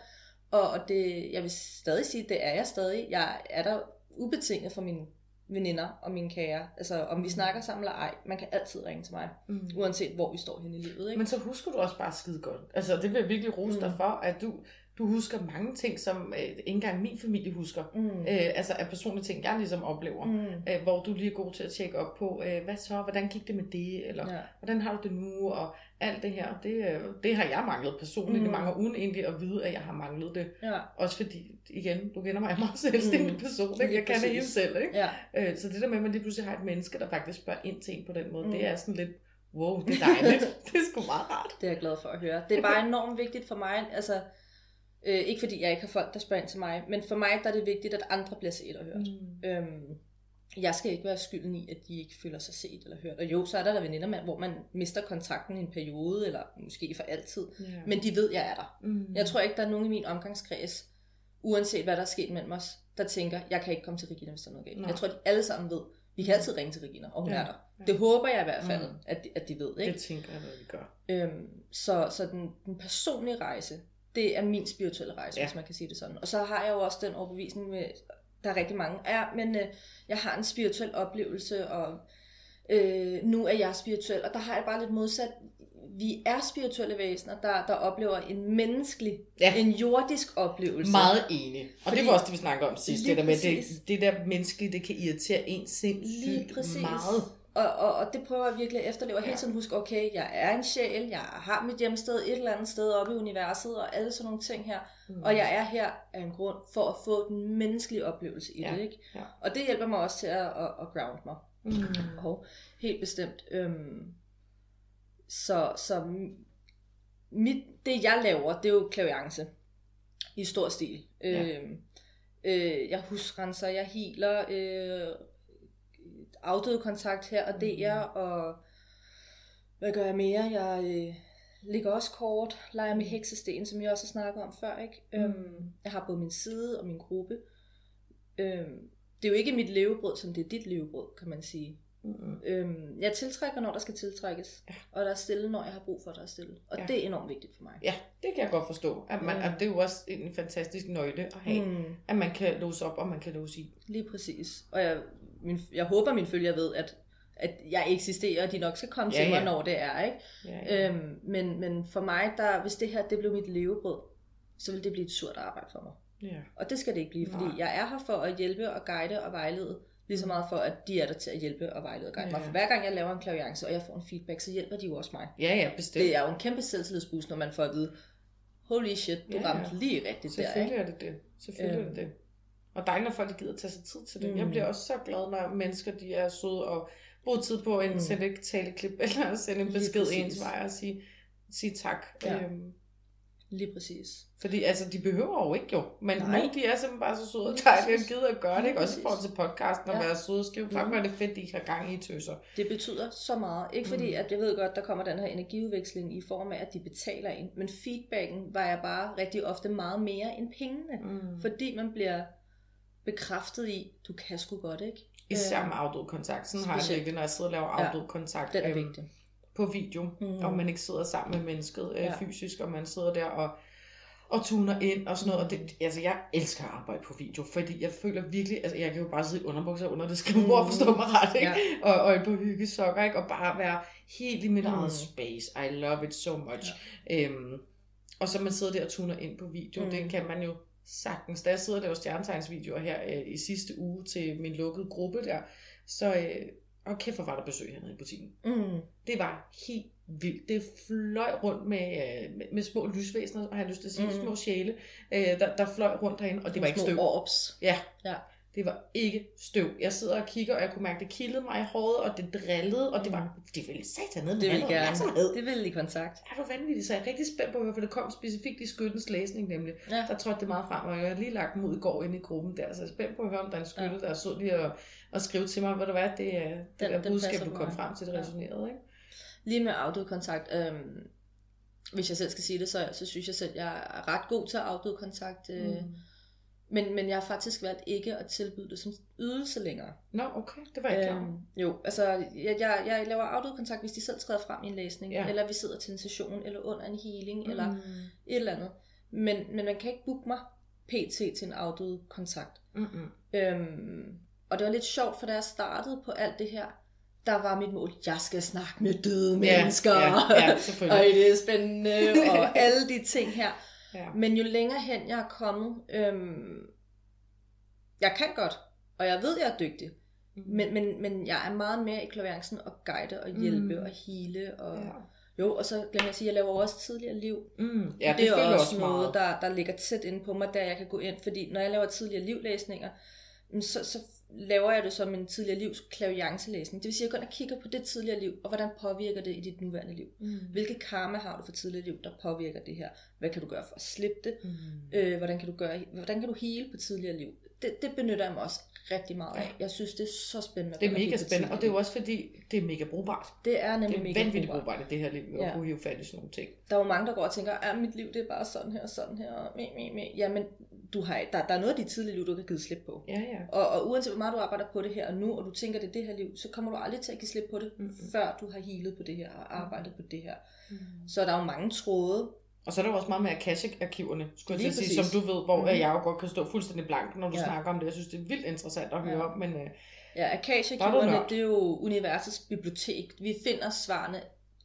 Og, og det, jeg vil stadig sige, det er jeg stadig. Jeg er der ubetinget for mine veninder og mine kære. Altså om vi snakker sammen eller ej, man kan altid ringe til mig, Mm. uanset hvor vi står henne i livet. Ikke? Men så husker du også bare skide godt. Altså, det vil jeg virkelig rose mm. dig Mm. for, at du, du husker mange ting, som øh, ikke engang min familie husker. Mm. Øh, altså af personlige ting, jeg ligesom oplever. Mm. Øh, hvor du lige er god til at tjekke op på, øh, hvad så, hvordan gik det med det, eller Ja. hvordan har du det nu, og alt det her. Det, øh, det har jeg manglet personligt mm. i mange år, uden egentlig at vide, at jeg har manglet det. Ja. Også fordi, igen, du kender mig, jeg er meget selvstændig Mm. person, ikke? Jeg kan det hele selv. Ikke? ja. Øh, så det der med, at man lige pludselig har et menneske, der faktisk spørger ind til en på den måde. Mm. det er sådan lidt Wow, det er dejligt. *laughs* det er sgu meget rart. Det er jeg glad for at høre. Det er bare enormt vigtigt for mig, altså, øh, ikke fordi jeg ikke har folk, der spørger ind til mig, men for mig der er det vigtigt, at andre bliver set og hørt. Mm. Øhm, jeg skal ikke være skylden i, at de ikke føler sig set eller hørt. Og jo, så er der der veninder, hvor man mister kontakten i en periode, eller måske for altid. Yeah. Men de ved, jeg er der. Mm. Jeg tror ikke, der er nogen i min omgangskreds, uanset hvad der er sket mellem os, der tænker, jeg kan ikke komme til Regina, hvis der er noget galt. Jeg tror, de alle sammen ved, vi kan altid ringe til Regina, og hun ja. er der. Det håber jeg i hvert fald, mm. at, de, at de ved. Ikke? Det tænker jeg, at vi gør. Øhm, så så den, den personlige rejse, det er min spirituelle rejse, ja. hvis man kan sige det sådan. Og så har jeg jo også den overbevisning med, der er rigtig mange. Ja, men øh, jeg har en spirituel oplevelse, og øh, nu er jeg spirituel. Og der har jeg bare lidt modsat. Vi er spirituelle væsener, der, der oplever en menneskelig, ja. en jordisk oplevelse. Meget enig. Og Fordi, det var også det, vi snakkede om sidst. Det der med, det, det der menneskelige, det kan irritere en sindssygt meget. Og, og, og det prøver jeg virkelig at efterleve. Ja. Hele tiden huske, okay, jeg er en sjæl, jeg har mit hjemsted et eller andet sted oppe i universet, og alle sådan nogle ting her. Mm. Og jeg er her af en grund for at få den menneskelige oplevelse i ja. det. Ikke? Ja. Og det hjælper mig også til at, at, at ground mig. Mm. Og helt bestemt. Øhm, så så mit, det jeg laver, det er jo klaviance i stor stil. Ja. Øhm, øh, jeg husrenser, jeg healer, øh, afdøde kontakt her og der, mm. og hvad gør jeg mere? Jeg øh, ligger også kort, leger med heksesten, som jeg også har snakket om før. Ikke? Mm. Øhm, jeg har både min side og min gruppe. Øhm, det er jo ikke mit levebrød, som det er dit levebrød, kan man sige. Mm. Øhm, jeg tiltrækker, når der skal tiltrækkes, ja. og der er stille, når jeg har brug for, at der er stille. Og ja. det er enormt vigtigt for mig. Ja, det kan jeg godt forstå. At man, at det er jo også en fantastisk nøgle at have, mm. at man kan låse op, og man kan låse i. Lige præcis. Og jeg min, jeg håber, min følger ved, at, at jeg eksisterer, og de nok skal komme ja, til mig, ja. når det er. Ikke? Ja, ja. Øhm, men, men for mig, der, hvis det her det blev mit levebrød, så vil det blive et surt arbejde for mig. Ja. Og det skal det ikke blive, fordi Nej. jeg er her for at hjælpe og guide og vejlede, lige så meget for, at de er der til at hjælpe og vejlede og guide ja. mig. For hver gang jeg laver en klaviance, og jeg får en feedback, så hjælper de jo også mig. Ja, ja, bestemt. Det er jo en kæmpe selvtillidsboost, når man får at vide, holy shit, du ja, ramte ja. lige rigtigt der. Selvfølgelig er det det. Selvfølgelig øhm, er det det. Og dejligt, når folk gider tage sig tid til det. Mm. Jeg bliver også så glad, når mennesker de er søde og bruger tid på en mm. sende et taleklip, *laughs* eller sende en besked ens vej og sige, sige tak. Ja. Øhm, Lige præcis. Fordi altså, de behøver jo ikke jo. Men Nej. nogle de er simpelthen bare så søde og dejlige og gider at gøre det. Ikke? Også i forhold til podcasten og ja. være søde og skrive. Fuck, hvor er det fedt, de har gang i tøser. Det betyder så meget. Ikke fordi, mm. at jeg ved godt, der kommer den her energiudveksling i form af, at de betaler ind. Men feedbacken var jeg bare rigtig ofte meget mere end pengene. Mm. Fordi man bliver bekræftet i, du kan sgu godt, ikke? Især med afdød kontakt. Sådan har jeg det virkelig, når jeg sidder og laver afdød kontakt. Den er øhm, vigtig. På video, mm. og man ikke sidder sammen med mennesket øh, ja. fysisk, og man sidder der og, og tuner ind og sådan noget. Og det, altså, jeg elsker at arbejde på video, fordi jeg føler virkelig, altså jeg kan jo bare sidde i underbukser under det skrivebord, mm. forstå mig ret, ikke? Ja. Og, og par hyggesokker, ikke? Og bare være helt i mit mm. eget space. I love it so much. Ja. Øhm, og så man sidder der og tuner ind på video, mm. det kan man jo sagtens. Da jeg sidder og laver stjernetegnsvideoer her øh, i sidste uge til min lukkede gruppe der, så øh, og kæft hvor var der besøg hernede i butikken. Mm. Det var helt vildt. Det fløj rundt med, øh, med, med små lysvæsener, har jeg lyst til at sige, mm. små sjæle, øh, der, der fløj rundt derinde, og det var ikke støv. Orbs. Ja. ja. Det var ikke støv. Jeg sidder og kigger, og jeg kunne mærke, det kildede mig i håret, og det drillede, og det var, mm. det ville satan ned. Det ville gerne. Det ville i kontakt. Er du vanvittig? Så jeg er rigtig spændt på, for det kom specifikt i skyttens læsning nemlig. Ja. Der trådte det meget frem, og jeg har lige lagt dem ud i går ind i gruppen der, så jeg er spændt på at høre, om der er en skytte, ja. der er sød lige at, at skrive til mig, hvad det var, det er det den, budskab, du kom frem til, det resonerede, ikke? Lige med afdød kontakt, øhm, hvis jeg selv skal sige det, så, så synes jeg selv, jeg er ret god til afdød kontakt. Øh, mm men, men jeg har faktisk valgt ikke at tilbyde det som ydelse længere. Nå, okay. Det var jeg klar øhm, Jo, altså jeg, jeg, jeg laver afdødkontakt, hvis de selv træder frem i en læsning, ja. eller vi sidder til en session, eller under en healing, mm. eller et eller andet. Men, men man kan ikke booke mig pt. til en afdød kontakt. Mm-hmm. Øhm, og det var lidt sjovt, for da jeg startede på alt det her, der var mit mål, jeg skal snakke med døde mennesker, ja, ja, ja, og *laughs* det er spændende, og *laughs* alle de ting her. Ja. Men jo længere hen jeg er kommet, øhm, jeg kan godt, og jeg ved, jeg er dygtig. Mm. Men, men, men jeg er meget mere i klaverencen og guide og hjælpe mm. og hele. Og, ja. Jo, og så glemmer jeg at sige, at jeg laver også tidligere liv. Mm. Ja, det, det er også, også noget, der, der ligger tæt inde på mig, der jeg kan gå ind. Fordi når jeg laver tidligere livlæsninger, så, så laver jeg det som en tidligere livs klaviancelæsning. Det vil sige, at jeg går og kigger på det tidligere liv, og hvordan påvirker det i dit nuværende liv. Mm. Hvilke karma har du for tidligere liv, der påvirker det her? Hvad kan du gøre for at slippe det? Mm. Øh, hvordan, kan du gøre, hvordan kan du hele på tidligere liv? Det, det benytter jeg mig også rigtig meget af. Jeg synes, det er så spændende. Det er mega spændende, og det er jo også fordi, det er mega brugbart. Det er Det nemlig er mega brugbart. brugbart det her liv, at Ja. kunne hive fat i sådan nogle ting. Der er jo mange, der går og tænker, at mit liv det er bare sådan her og sådan her. Og me, me, me. Jamen, du har, der, der er noget af dit tidligere liv, du kan give slip på. Ja, ja. Og, og uanset hvor meget du arbejder på det her og nu, og du tænker, det er det her liv, så kommer du aldrig til at give slip på det, Mhm. før du har healet på det her og arbejdet på det her. Mm. Så der er jo mange tråde. Og så er der jo også meget med Akashic-arkiverne, skulle jeg Lige til at sige, som du ved, hvor Mhm. mm. jeg jo godt kan stå fuldstændig blank, når du Ja. snakker om det. Jeg synes, det er vildt interessant at høre Ja. om, men øh, Ja, er nørd. det er jo universets bibliotek. Vi finder svarene,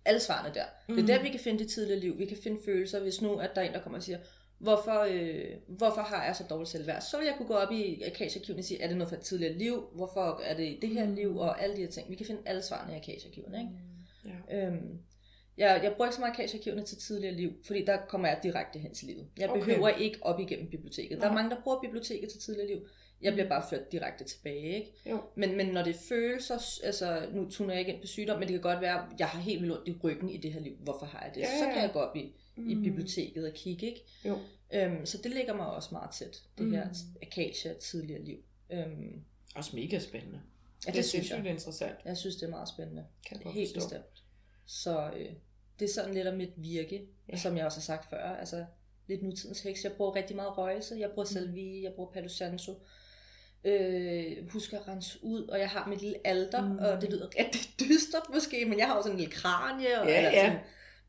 alle svarene der. Det er Mhm. der, vi kan finde det tidligere liv. Vi kan finde følelser, hvis nu at der er en, der kommer og siger, hvorfor, øh, hvorfor har jeg så dårligt selvværd? Så vil jeg kunne gå op i Akasha-kivene og sige, er det noget fra et tidligere liv? Hvorfor er det det her Mhm. liv? Og alle de her ting. Vi kan finde alle svarene i Akasha-kivene, ikke? ja. Øhm, jeg, jeg bruger ikke så meget akasha til tidligere liv, fordi der kommer jeg direkte hen til livet. Jeg Okay. behøver ikke op igennem biblioteket. Der er mange, der bruger biblioteket til tidligere liv. Jeg bliver bare ført direkte tilbage, ikke? Jo. Men, men når det følelser, altså nu tuner jeg ikke ind på sygdom, men det kan godt være, at jeg har helt vildt ondt i ryggen i det her liv. Hvorfor har jeg det? Ja, Så ja. kan jeg gå op i, i Mm. biblioteket og kigge, ikke? Jo. Øhm, så det ligger mig også meget tæt, det Mm. her akasha tidligere liv. Øhm, Også mega spændende. ja, det, det, synes jeg. Det er interessant. Jeg synes, det er meget spændende. Kan jeg godt Helt forstå. bestemt. Så øh, det er sådan lidt om mit virke, Ja. som jeg også har sagt før. Altså lidt nutidens heks. Jeg bruger rigtig meget røgelse. Jeg bruger Mm. salvie, jeg bruger palo santo. Øh, husker at rense ud, og jeg har mit lille alter, Mm. og det lyder rigtig *laughs* dystert måske, men jeg har også en lille kranie, og Ja, eller ja. Sådan,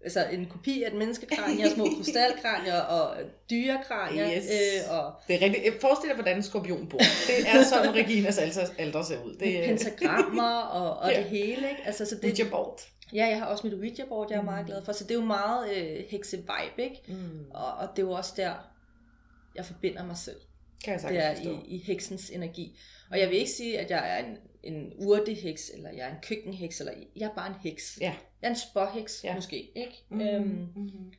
altså en kopi af et menneskekranie, og små *laughs* krystalkranier, og dyrekranier, Yes. øh, og Det er rigtigt. Forestil dig, hvordan en skorpion bor. Det er sådan, *laughs* Reginas alter, alter ser ud. Det er pentagrammer, og, og Ja. det hele, ikke? Altså, så det, Ouija board. Ja, jeg har også mit Ouija-board, jeg er Mm. meget glad for. Så det er jo meget øh, hekse-vibe, ikke? Mm. Og, og det er jo også der, jeg forbinder mig selv. Kan jeg Det er forstå. i, i heksens energi. Og jeg vil ikke sige, at jeg er en, en urteheks, eller jeg er en køkkenheks, eller jeg er bare en heks. Ja. Jeg er en spåheks, Ja. måske, ikke? Mm. Øhm, Mm.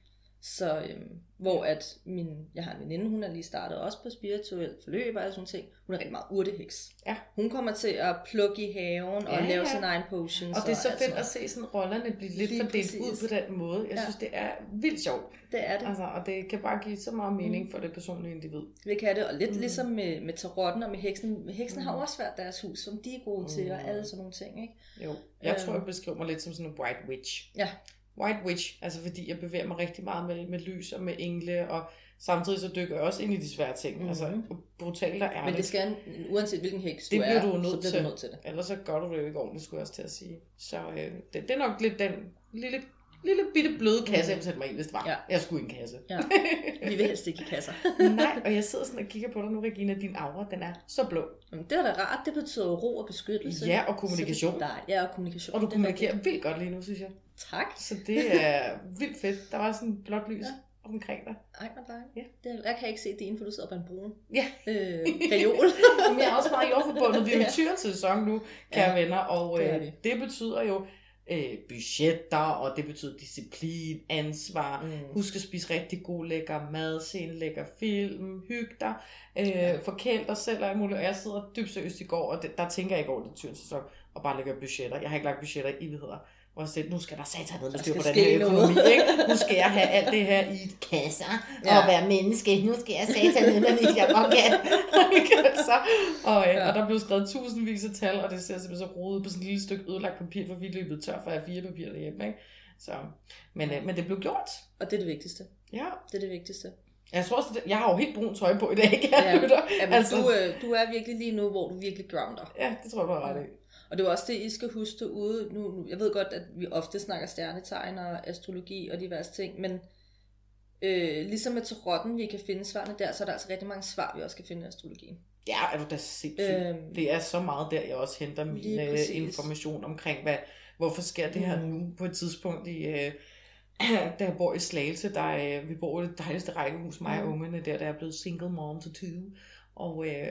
Så øhm, hvor at min, jeg har en veninde, hun er lige startet også på spirituel forløb og sådan ting. Hun er rigtig meget urteheks. Ja. Hun kommer til at plukke i haven og Ja, lave ja. sin egen potions. Og det er så alt fedt at se sådan rollerne blive lidt Lige fordelt præcis. ud på den måde. Jeg Ja. synes, det er vildt sjovt. Det er det. Altså, og det kan bare give så meget mening for det personlige individ. Det kan det, og lidt Mm. mm. ligesom med, med tarotten og med heksen. Heksen Mm. har også været deres hus, som de er gode mm. til, og Mm. alle sådan nogle ting, ikke? Jo, jeg Øhm. tror, jeg beskriver mig lidt som sådan en white witch. Ja. White witch, altså fordi jeg bevæger mig rigtig meget med, med lys og med engle, og samtidig så dykker jeg også ind i de svære ting. Mhm. Altså brutalt og Men ærligt. det skal, uanset hvilken heks Det du er, du nødt så bliver til. du nødt til det. Ellers så gør du det jo ikke ordentligt, skulle jeg også til at sige. Så øh, det, det er nok lidt den lille, lille bitte bløde kasse, jeg vil sætte mig i, hvis det var. Ja. Jeg skulle i en kasse. Ja. Vi vil helst ikke i kasser. *laughs* Nej, og jeg sidder sådan og kigger på dig nu, Regina. Din aura, den er så blå. Men det er da rart, det betyder ro og beskyttelse. Ja, og kommunikation. Det er dejligt. Ja, og kommunikation. Og du Det er kommunikerer rigtigt. vildt godt lige nu, synes jeg. Tak. Så det er vildt fedt. Der var sådan blåt lys Ja. omkring dig. Ej, hvor dejligt. Ja. Det, jeg kan ikke se din, for du sidder på en brun Ja. øh, reol. *laughs* Men jeg er også meget jordforbundet. Vi er jo *laughs* Ja. sæson nu, kære Ja, venner. Og det øh, vi. det betyder jo øh, budgetter, og det betyder disciplin, ansvar. Mm. Husk at spise rigtig god, lækker mad, se en lækker film, hygge dig, øh, Ja. forkæl dig selv og alt muligt. Og jeg sidder dybt seriøst i går, og det, der tænker jeg ikke over det tyrens sæson, og bare lægger budgetter. Jeg har ikke lagt budgetter i evigheder. Hvor jeg sagde, nu skal der med Der styr på den her noget. økonomi. Ikke? Nu skal jeg have alt det her i kasser Ja. og være menneske. Nu skal jeg satan ned med mit jeg godt kan. Altså, *laughs* og, øh, Ja. og der blev skrevet tusindvis af tal, og det ser simpelthen så rodet på sådan et lille stykke ødelagt papir, for vi løbet tør for at have fire papir derhjemme. Ikke? Så, men, øh, men det blev gjort. Og det er det vigtigste. Ja. Det er det vigtigste. Jeg tror også, jeg har jo helt brun tøj på i dag, kan Ja. jeg lytter. Jamen, Altså- altså... du, øh, du er virkelig lige nu, hvor du virkelig grounder. Ja, det tror jeg, du har ret i. Og det er også det, I skal huske derude. Nu, nu, jeg ved godt, at vi ofte snakker stjernetegn og astrologi og diverse ting, men øh, ligesom med tarotten, vi kan finde svarene der, så er der altså rigtig mange svar, vi også kan finde i astrologien. Ja, er du da sindssyg. Øhm, Det er så meget der, jeg også henter min øh, information omkring, hvad, hvorfor sker det her Mm. nu på et tidspunkt i... Øh, *clears throat* da jeg bor i Slagelse, der er, vi bor i det dejligste rækkehus, mig og Mm. ungerne der, der er blevet single mom to two. Og øh,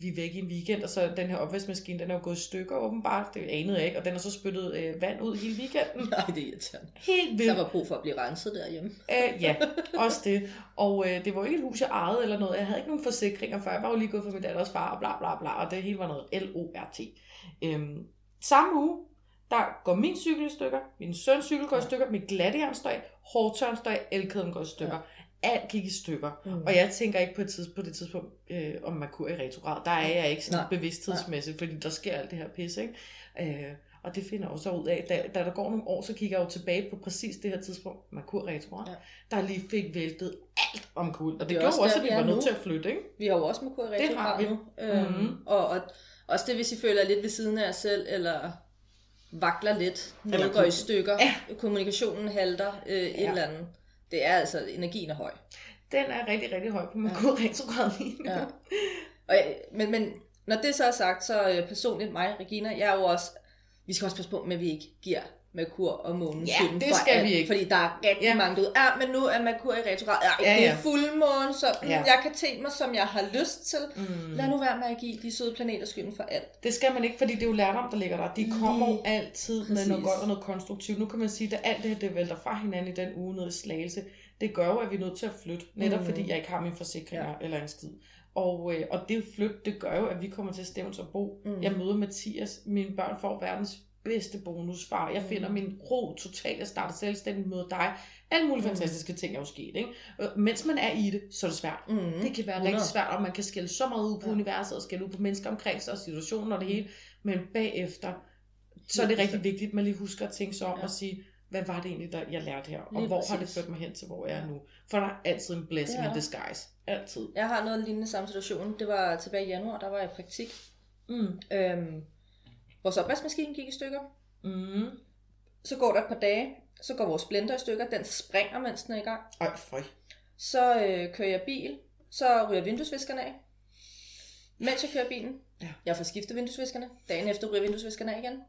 vi er væk i en weekend, og så den her opvaskemaskine, den er jo gået i stykker åbenbart. Det anede jeg ikke, og den har så spyttet øh, vand ud hele weekenden. *laughs* Nej, det er irriterende. Helt vildt. Der var brug for at blive renset derhjemme. Øh, ja, også det. Og øh, det var jo ikke et hus, jeg ejede eller noget. Jeg havde ikke nogen forsikringer før. Jeg var jo lige gået for min datters far og bla bla bla. Og det hele var noget L-O-R-T. Øhm, samme uge, der går min cykel i stykker, min søns cykel går i stykker, mit glattejernstøj, hårdtørnstøj, elkæden går i stykker. Ja. Alt gik i stykker. Mm. Og jeg tænker ikke på, et tids, på det tidspunkt, øh, om Merkur i retrograd. Der er jeg ikke sådan Nej. bevidsthedsmæssigt, fordi der sker alt det her pisse. Ikke? Øh, og det finder jeg også ud af. Da, da der går nogle år, så kigger jeg jo tilbage på præcis det her tidspunkt, Merkur retrograd, ja. der lige fik væltet alt om kul. Og det, det gjorde også, at vi var nødt til at flytte. Ikke? Vi har jo også Merkur retrograd nu. Øhm, mm-hmm. og, og også det, hvis I føler lidt ved siden af jer selv, eller vakler lidt, noget går i stykker, ja. kommunikationen halter, øh, ja. et eller andet. Det er altså, energien er høj. Den er rigtig, rigtig høj på Merkur ja. retrograd lige nu. Ja. Og, men, men når det så er sagt, så øh, personligt mig, Regina, jeg er jo også, vi skal også passe på med, at vi ikke giver Merkur og månen ja, det skal alt, vi ikke. Fordi der er rigtig ja. mange, der ja, men nu er Merkur i retrograd. Ja, ja, ja. det er fuldmåne, så ja. jeg kan tænke mig, som jeg har lyst til. Mm. Lad nu være med at give de søde planeter skylden for alt. Det skal man ikke, fordi det er jo lærdom, der ligger der. De kommer Lige. altid Præcis. med noget godt og noget konstruktivt. Nu kan man sige, at alt det her, det vælter fra hinanden i den uge nede i Slagelse. Det gør jo, at vi er nødt til at flytte. Netop mm. fordi jeg ikke har min forsikringer ja. eller en skid. Og, øh, og det flyt, det gør jo, at vi kommer til at stemme og bo. Mm. Jeg møder Mathias. Mine børn får verdens bedste bonusfar. Jeg finder mm. min ro totalt. Jeg starter selvstændigt med dig. Alle mulige mm. fantastiske ting er jo sket. Ikke? Øh, mens man er i det, så er det svært. Mm. Det kan være 100. rigtig svært, og man kan skælde så meget ud på ja. universet, og skælde ud på mennesker omkring sig, og situationen og det hele. Men bagefter, så er det rigtig vigtigt, at man lige husker at tænke sig om ja. og sige, hvad var det egentlig, der jeg lærte her? Og lige hvor præcis. har det ført mig hen til, hvor jeg er nu? For der er altid en blessing ja. in disguise. Altid. Jeg har noget lignende samme situation. Det var tilbage i januar, der var jeg i praktik. Mm. Øhm, vores opvaskemaskine gik i stykker. Mm. Så går der et par dage, så går vores blender i stykker. Den springer, mens den er i gang. Ej, føj. Så øh, kører jeg bil. Så ryger vinduesviskerne af. Mens jeg kører bilen. Ja. Jeg får skiftet vinduesviskerne. Dagen efter ryger vinduesviskerne af igen.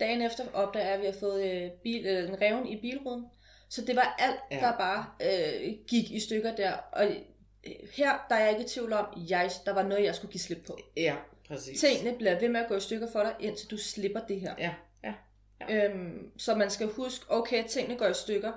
Dagen efter opdager jeg, at vi har fået øh, bil, øh, en reven i bilruden. Så det var alt, ja. der bare øh, gik i stykker der. Og øh, her, der er jeg ikke i tvivl om, jeg, der var noget, jeg skulle give slip på. Ja, præcis. Tingene bliver ved med at gå i stykker for dig, indtil du slipper det her. Ja, ja. ja. Øhm, så man skal huske, okay, tingene går i stykker.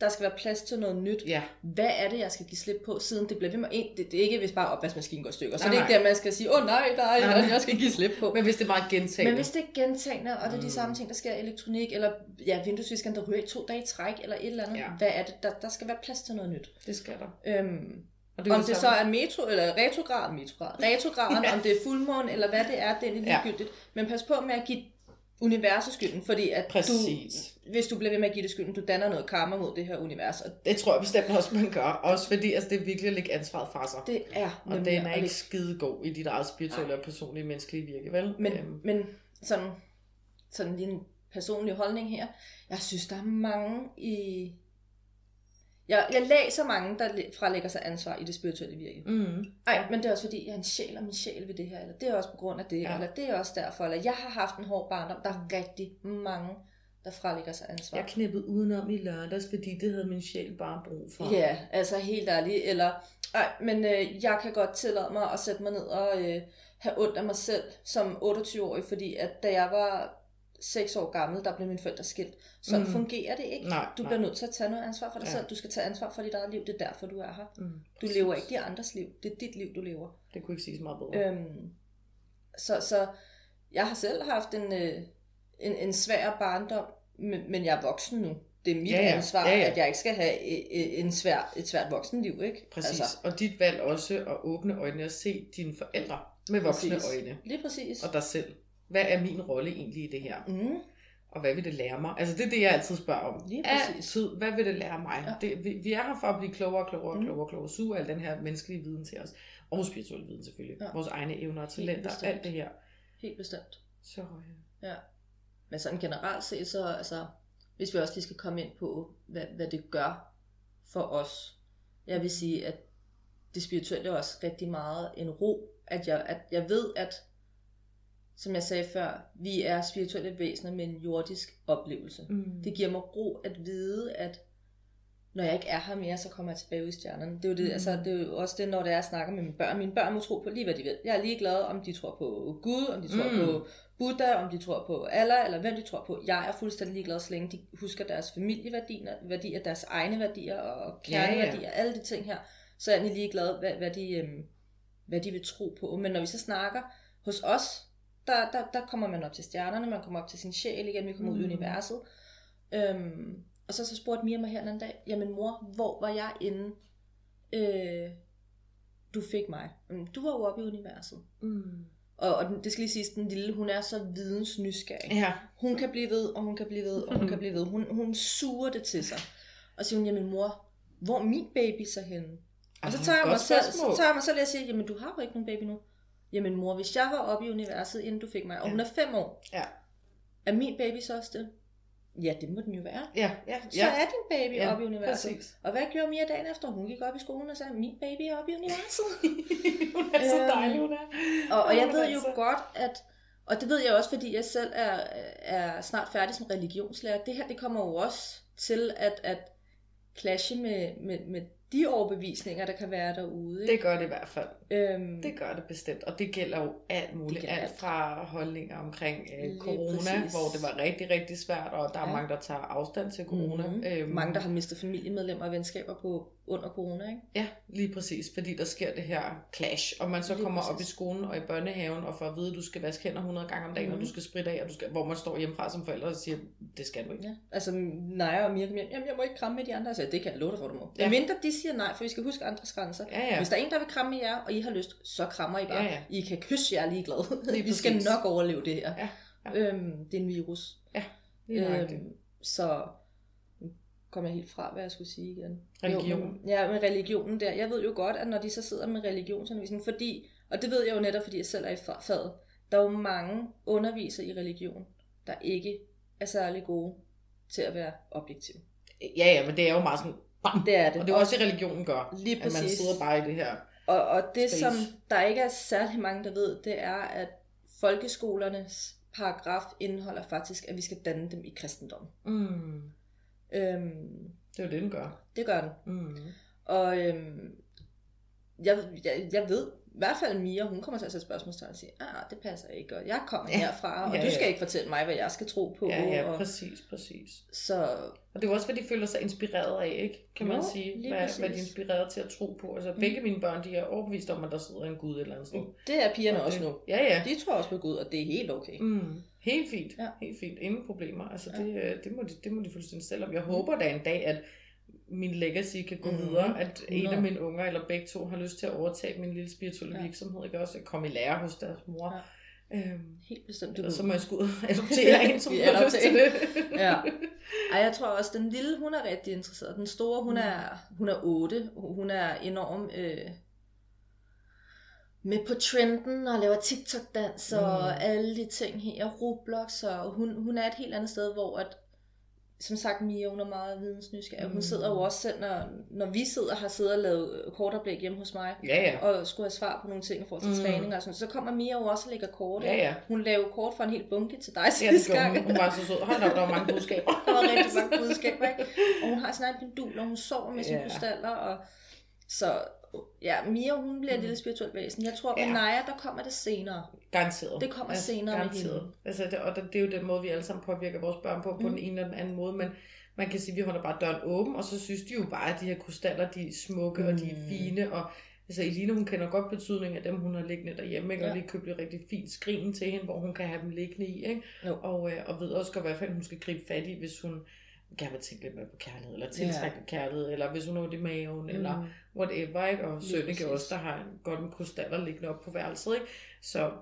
Der skal være plads til noget nyt. Ja. Hvad er det, jeg skal give slip på, siden det bliver ved med en? Det, det er ikke, hvis bare opvaskemaskinen går i stykker. Så nej, det er ikke der, man skal sige, åh oh, nej, der er noget, jeg skal give slip på. Men hvis det er meget gentagende. Men hvis det er gentagende, og det er de mm. samme ting, der sker i elektronik, eller ja, vinduesviskeren, der ryger i to dage i træk, eller et eller andet. Ja. Hvad er det? Der, der skal være plads til noget nyt. Det skal der. Øhm, og det om det så er metro, eller retrograd, metrograd, retrograd, ja. om det er fuldmåne, eller hvad det er, det er ligegyldigt. Ja. Men pas på med at give universet skylden, fordi at Præcis. du, hvis du bliver ved med at give det skylden, du danner noget karma mod det her univers. Og det tror jeg bestemt også, man gør. Også fordi altså, det er virkelig at lægge ansvaret fra sig. Det er. Og den er ikke skide god i dit eget spirituelle og personlige menneskelige virke, vel? Men, øhm. men sådan, sådan lige en personlig holdning her. Jeg synes, der er mange i jeg, jeg læser mange, der frelægger sig ansvar i det spirituelle virke. Mm. Ej, men det er også fordi, jeg er en sjæl, og min sjæl ved det her, eller det er også på grund af det, ja. eller det er også derfor, eller jeg har haft en hård barndom. Der er rigtig mange, der frelægger sig ansvar. Jeg knippede udenom i lørdags, fordi det havde min sjæl bare brug for. Ja, altså helt ærligt. Eller, ej, men øh, jeg kan godt tillade mig at sætte mig ned og øh, have ondt af mig selv som 28-årig, fordi at da jeg var 6 år gammel, der blev mine forældre skilt. Sådan mm. fungerer det ikke. Nej, du bliver nødt til at tage noget ansvar for dig ja. selv. Du skal tage ansvar for dit eget liv. Det er derfor, du er her. Mm, du lever ikke de andres liv. Det er dit liv, du lever. Det kunne ikke sige så meget bedre. Øhm, så, så jeg har selv haft en, øh, en, en svær barndom, men jeg er voksen nu. Det er mit ja, ja. ansvar, ja, ja. at jeg ikke skal have en svær, et svært voksenliv. Ikke? Præcis. Altså. Og dit valg også at åbne øjnene og se dine forældre med voksne præcis. øjne. Lige præcis. Og dig selv hvad er min rolle egentlig i det her? Mm. Og hvad vil det lære mig? Altså det er det, jeg altid spørger om. Lige altid, hvad vil det lære mig? Ja. Det, vi, vi er her for at blive klogere og klogere og mm. klogere og klogere. Suge al den her menneskelige viden til os. Og spirituel viden selvfølgelig. Ja. Vores egne evner og talenter. Alt det her. Helt bestemt. Så ja. ja. Men sådan generelt set, så altså, hvis vi også lige skal komme ind på, hvad, hvad det gør for os. Jeg vil sige, at det spirituelle er også rigtig meget en ro. At jeg, at jeg ved, at som jeg sagde før, vi er spirituelle væsener med en jordisk oplevelse. Mm. Det giver mig ro at vide, at når jeg ikke er her mere, så kommer jeg tilbage ud i stjernerne. Det er jo, det, Mm. altså, det er jo også det, når det er, jeg snakker med mine børn. Mine børn må tro på lige, hvad de vil. Jeg er lige glad, om de tror på Gud, om de tror Mm. på Buddha, om de tror på Allah, eller hvem de tror på. Jeg er fuldstændig ligeglad, så længe de husker deres familieværdier, værdier, deres egne værdier og kerneværdier, ja. alle de ting her. Så er jeg egentlig ligeglad, hvad, hvad, de, øhm, hvad de vil tro på. Men når vi så snakker hos os, der, der, der kommer man op til stjernerne, man kommer op til sin sjæl igen, vi kommer mm. ud i Mm. universet. Øhm, og så, så spurgte Mia mig her en dag, jamen mor, hvor var jeg inde, øh, du fik mig? "Mm, Du var jo oppe i universet. Mm. Og, og den- det skal lige siges, den lille, hun er så vidensnysgerrig. Ja. Hun kan blive ved, og hun kan blive ved, og hun kan blive ved. Hun, hun suger det til sig. Og så siger hun, jamen mor, hvor er min baby så henne? Og så tager, jeg mig selv, så tager jeg mig selv og siger, jamen du har jo ikke nogen baby nu. Jamen mor, hvis jeg var oppe i universet, inden du fik mig, og Ja. hun er fem år, Ja. er min baby så også det? Ja, det må den jo være. Ja, ja, Så er din baby Ja, oppe i universet. præcis. Og hvad gjorde Mia dagen efter? Hun gik op i skolen og sagde, min baby er oppe i universet. *laughs* hun er så Øhm, dejlig, hun er. Og, og jeg ved jo godt, at, og det ved jeg også, fordi jeg selv er, er snart færdig som religionslærer, det her det kommer jo også til at, at clashe med, med, med de overbevisninger, der kan være derude. Ikke? Det gør det i hvert fald. øhm, Det gør det bestemt, og det gælder jo alt muligt. Alt fra holdninger omkring øh, corona, præcis. hvor det var rigtig, rigtig svært, og der er Ja. mange, der tager afstand til corona. Mhm. Øhm, Mange, der har mistet familiemedlemmer og venskaber på under corona, ikke? Ja, lige præcis, fordi der sker det her clash, og man så Lige kommer op i præcis. skolen og i børnehaven og får at vide, at du skal vaske hænder 100 gange om dagen, mm. og Mhm. du skal spritte af, og du skal, hvor man står hjemmefra som forældre og siger, det skal du ikke. Ja. Altså, Naja og Mia jamen jeg må ikke kramme med de andre. Så det kan jeg love dig for, du må. Ja. Ja. Men mindre de siger nej, for vi skal huske andres grænser. Ja, ja. Hvis der er en, der vil kramme jer, og I har lyst, så krammer I bare. Ja, ja. I kan kysse jer ligeglad. Lige *laughs* vi skal nok overleve det her. Ja, ja. Øhm, det er en virus. Nøjagtigt. Øhm, så kom jeg helt fra, hvad jeg skulle sige igen. Religion. Jo, men, ja, med religionen der. Jeg ved jo godt, at når de så sidder med religionsundervisning, fordi, og det ved jeg jo netop, fordi jeg selv er i fa- faget, der er jo mange undervisere i religion, der ikke er særlig gode til at være objektive. Ja, ja, men det er jo meget sådan, bam, Det er det. og det er også det, religionen gør. Lige At man præcis. sidder bare i det her. Og, og det, Space. som der ikke er særlig mange, der ved, det er, at folkeskolernes paragraf indeholder faktisk, at vi skal danne dem i kristendom. Mm. Øhm, Det er jo det, den gør. det gør den. Mm. Og øhm, jeg, jeg, jeg ved, hvert fald Mia, hun kommer til at sætte spørgsmålstegn og sige, ah, det passer ikke, og jeg kommer Ja. herfra, og Ja, du skal ja. ikke fortælle mig, hvad jeg skal tro på. Ja, ja, og, præcis, præcis. så Og det er også, hvad de føler sig inspireret af, ikke? Kan man Jo, sige. lige Hvad, præcis. hvad de er inspireret til at tro på. Altså, Mm. begge mine børn, de er overbevist om, at der sidder en Gud et eller andet sted. det er pigerne Og også det- nu. Ja, ja. De tror også på Gud, og det er helt okay. Mm. Helt fint. Ja. Helt fint. Ingen problemer. Altså, Ja. det, øh, det, må de, det må de fuldstændig selv om. Jeg Mm. håber da en dag, at min legacy kan gå Mhm. videre, at en af 100. mine unger, eller begge to, har lyst til at overtage min lille spirituelle Ja. virksomhed. Ikke også at komme i lære hos deres mor. Øhm, Helt bestemt. Du og så må jeg ud og *laughs* adoptere en, som har lyst til det. *laughs* Ja. *laughs* Ej, jeg tror også, den lille, hun er rigtig interesseret. Den store, hun Mm. er, hun er 8. Hun er enorm øh, med på trenden og laver TikTok-dans og Mm. alle de ting her. Roblox, og hun, hun er et helt andet sted, hvor at, som sagt, Mia, hun er meget vidensnysgerrig. Mm. Hun sidder jo også selv, når, når vi sidder har siddet og lavet kortoplæg hjemme hos mig, Ja, ja. og skulle have svar på nogle ting i forhold til Mm. træning og sådan Så kommer Mia jo også og lægger kort. Ja, ja. Hun lavede kort for en hel bunke til dig Ja, det sidste gang. hun. Hun var så sød. Hold op, der var mange budskaber. Der var rigtig mange budskaber, ikke? Og hun har sin egen pendul, og hun sover med sine Ja. krystaller, og så ja, Mia, hun bliver et Mm. lille spirituelt væsen. Jeg tror, Ja. med Naja, der kommer det senere. Garanteret. Det kommer senere med hende. Altså, det, og det er jo den måde, vi alle sammen påvirker vores børn på, på Mm. den ene eller den anden måde, men man kan sige, at vi holder bare døren åben, og så synes de jo bare, at de her krystaller, de er smukke, mm. og de er Mm. fine, og altså Eline, hun kender godt betydningen af dem, hun har liggende derhjemme, ikke? og Ja. lige købt et rigtig fint skrin til hende, hvor hun kan have dem liggende i, ikke? Jo. Og, øh, og ved også godt, hvad fanden hun skal gribe fat i, hvis hun gerne vil tænke lidt mere på kærlighed, eller tiltrække ja. kærlighed, eller hvis hun har ondt i maven, mm. eller whatever, ikke? Og Sønneke præcis. også, der har en, godt en krystaller liggende op på værelset, ikke? Så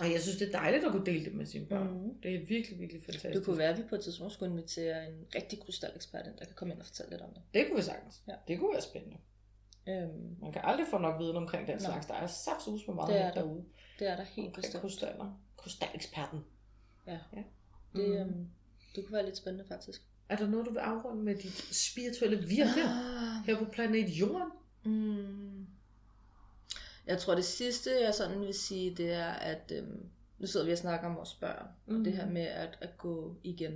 og jeg synes, det er dejligt at kunne dele det med sine børn. Mm. Det er virkelig, virkelig fantastisk. Det kunne være, at vi på et tidspunkt skulle invitere en rigtig krystalekspert ind, der kan komme ind og fortælle lidt om det. Det kunne vi sagtens. Ja. Det kunne være spændende. Øhm, Man kan aldrig få nok viden omkring den Nej. slags. Der er saftsus med meget Det er der. derude. det er der helt bestemt. krystaller. Krystaleksperten. Ja. ja. Det, Mm. øhm, det kunne være lidt spændende, faktisk. Er der noget, du vil afrunde med dit spirituelle virke Ah. her på planet Jorden? Mm. Jeg tror, det sidste, jeg sådan vil sige, det er, at øhm, nu sidder vi og snakker om vores børn, mm. og det her med at, at gå igen.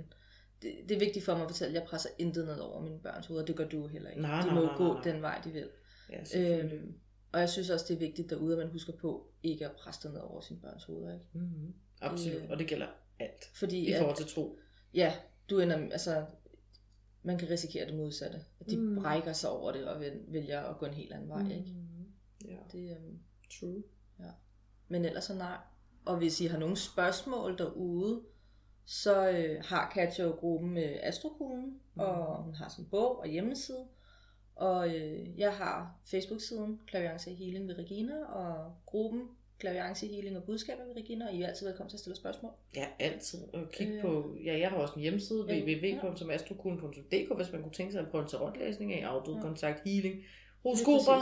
det, det er vigtigt for mig at fortælle, at jeg presser intet ned over mine børns hoveder. Det gør du heller ikke. Nej, de må nej, gå nej. den vej, de vil. Ja. Øhm, og jeg synes også, det er vigtigt derude, at man husker på ikke at presse det ned over sine børns hoveder. Ikke? Mm-hmm. Absolut, Øh, og det gælder alt. Fordi I forhold til tro. ja, du ender, altså, man kan risikere det modsatte. At de Mm. brækker sig over det og vælger at gå en helt anden vej. Mm. Ikke? Ja, Det, øhm, true. Men ellers så nej. Og hvis I har nogle spørgsmål derude, så øh, har Katja jo gruppen med Astrokuglen, mm. og hun har sin bog og hjemmeside. Og øh, jeg har Facebook-siden Klaviance Healing ved Regina, og gruppen Klaviance Healing og Budskaber ved Regina, og I er altid velkommen til at stille spørgsmål. Ja, altid. Og kig Øh. på, ja, jeg har også en hjemmeside, Ja, www.astrokuglen.dk, hvis man kunne tænke sig at prøve en tarotlæsning af afdød Ja. kontakt, healing, horoskoper,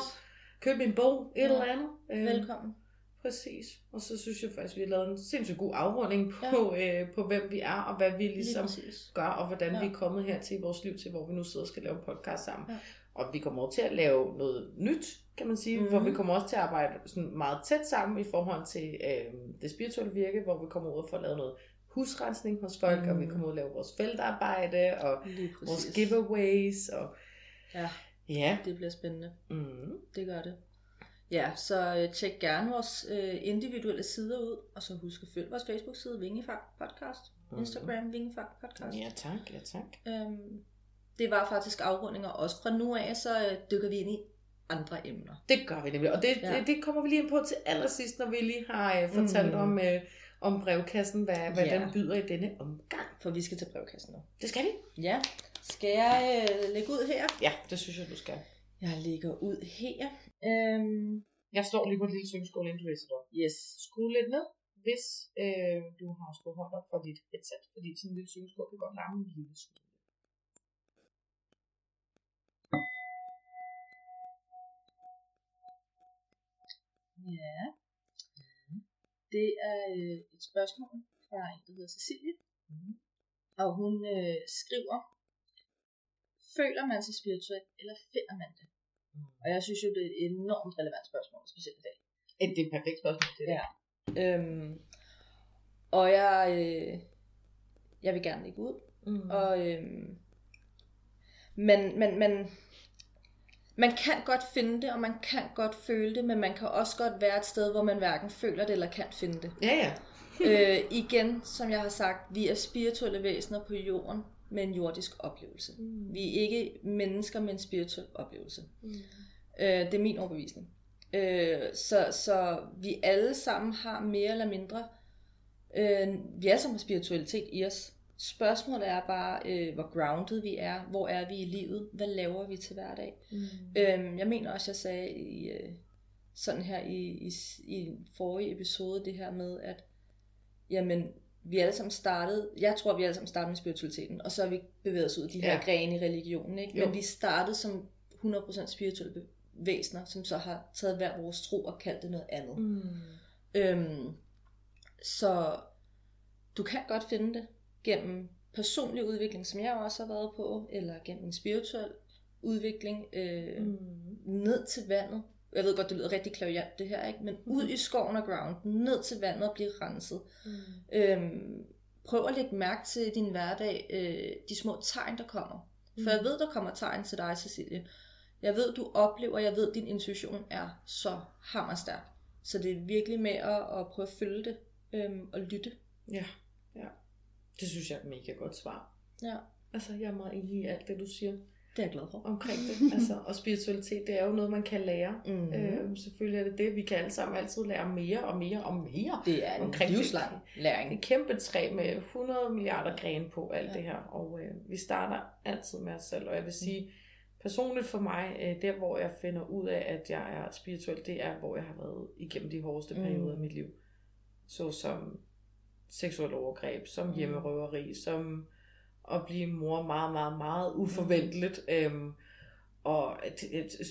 køb en bog, et Ja. eller andet. Øh, Velkommen. Præcis. Og så synes jeg faktisk, vi har lavet en sindssygt god afrunding på, øh, på hvem vi er, og hvad vi Lige ligesom gør, og hvordan Ja. vi er kommet her til i vores liv, til hvor vi nu sidder og skal lave en podcast sammen. Ja. Og vi kommer over til at lave noget nyt, kan man sige, mm-hmm. hvor Mhm. vi kommer også til at arbejde sådan meget tæt sammen i forhold til øh, det spirituelle virke, hvor vi kommer ud og får lavet noget husrensning hos folk, mm. og vi Mhm. kommer ud og lave vores feltarbejde, og vores giveaways, og Ja, ja. det bliver spændende. Mm. Det gør det. Ja, så øh, tjek gerne vores øh, individuelle sider ud, og så husk at følge vores Facebook-side, Vingefang Podcast, Mhm. Instagram, Vingefang Podcast. Ja tak, ja tak. Øhm, det var faktisk afrundinger også fra nu af, så øh, dykker vi ind i andre emner. Det gør vi nemlig, og det, Ja. det, det kommer vi lige ind på til allersidst, når vi lige har øh, fortalt Mm. om, øh, om brevkassen, hvad, hvad Ja. den byder i denne omgang. For vi skal til brevkassen nu. Det skal vi. Ja, skal jeg øh, lægge ud her? Ja, det synes jeg, du skal. Jeg lægger ud her. Øhm, Jeg står lige på et lille syngeskål, inden du læser det op. yes. Skru lidt ned, hvis øh, du har skruet hånd op for dit headset, fordi sådan en lille syngeskål kan godt larme en lille smule. Ja. Det er øh, et spørgsmål fra en, der hedder Cecilie. Mm. Og hun øh, skriver, føler man sig spirituel, eller finder man det? Og jeg synes jo, det er et enormt relevant spørgsmål, specielt i dag. Et, det er et perfekt spørgsmål til det. Ja. Øhm, og jeg, øh, jeg vil gerne lægge ud. Mm. Og, øhm, men, men, men man kan godt finde det, og man kan godt føle det, men man kan også godt være et sted, hvor man hverken føler det eller kan finde det. Ja, ja. *laughs* øh, igen, som jeg har sagt, vi er spirituelle væsener på jorden med en jordisk oplevelse. Mm. Vi er ikke mennesker med en spirituel oplevelse. Mm. Øh, det er min overbevisning. Øh, så, så vi alle sammen har mere eller mindre, øh, vi alle sammen har spiritualitet i os. Spørgsmålet er bare, øh, hvor grounded vi er, hvor er vi i livet, hvad laver vi til hverdag. Mm. Øhm, jeg mener også, jeg sagde i, øh, sådan her i, i, i forrige episode, det her med, at jamen, vi alle sammen startede, jeg tror, vi alle sammen startede med spiritualiteten, og så har vi bevæget os ud af de her Ja. grene i religionen, ikke? Jo. Men vi startede som 100% spirituelle væsener, som så har taget hver vores tro og kaldt det noget andet. Mm. Øhm, så du kan godt finde det gennem personlig udvikling, som jeg også har været på, eller gennem en spirituel udvikling, øh, Mm. ned til vandet. Jeg ved godt, det lyder rigtig klaviant det her, ikke? men ud i skoven og ground, ned til vandet og blive renset. Mm. Øhm, prøv at lægge mærke til din hverdag, øh, de små tegn, der kommer. For jeg Mm. ved, der kommer tegn til dig, Cecilie. Jeg ved, du oplever, jeg ved, din intuition er så hammerstærk. Så det er virkelig med at, at prøve at følge det øhm, og lytte. Ja. Det synes jeg er et mega godt svar. Ja, Altså, jeg er meget enig i alt det, du siger det er jeg glad for. omkring det. *laughs* Altså, og spiritualitet, det er jo noget, man kan lære. Mm. Øh, selvfølgelig er det det. Vi kan alle sammen altid lære mere og mere og mere. Det er en omkring livslang Det læring. et kæmpe træ med 100 milliarder grene på alt Ja. det her. Og øh, vi starter altid med os selv. Og jeg vil sige, personligt for mig, øh, der hvor jeg finder ud af, at jeg er spirituel, det er, hvor jeg har været igennem de hårdeste Mm. perioder af mit liv. Så som seksuel overgreb, som Mm. hjemmerøveri, som at blive mor meget, meget, meget uforventeligt. Øhm, og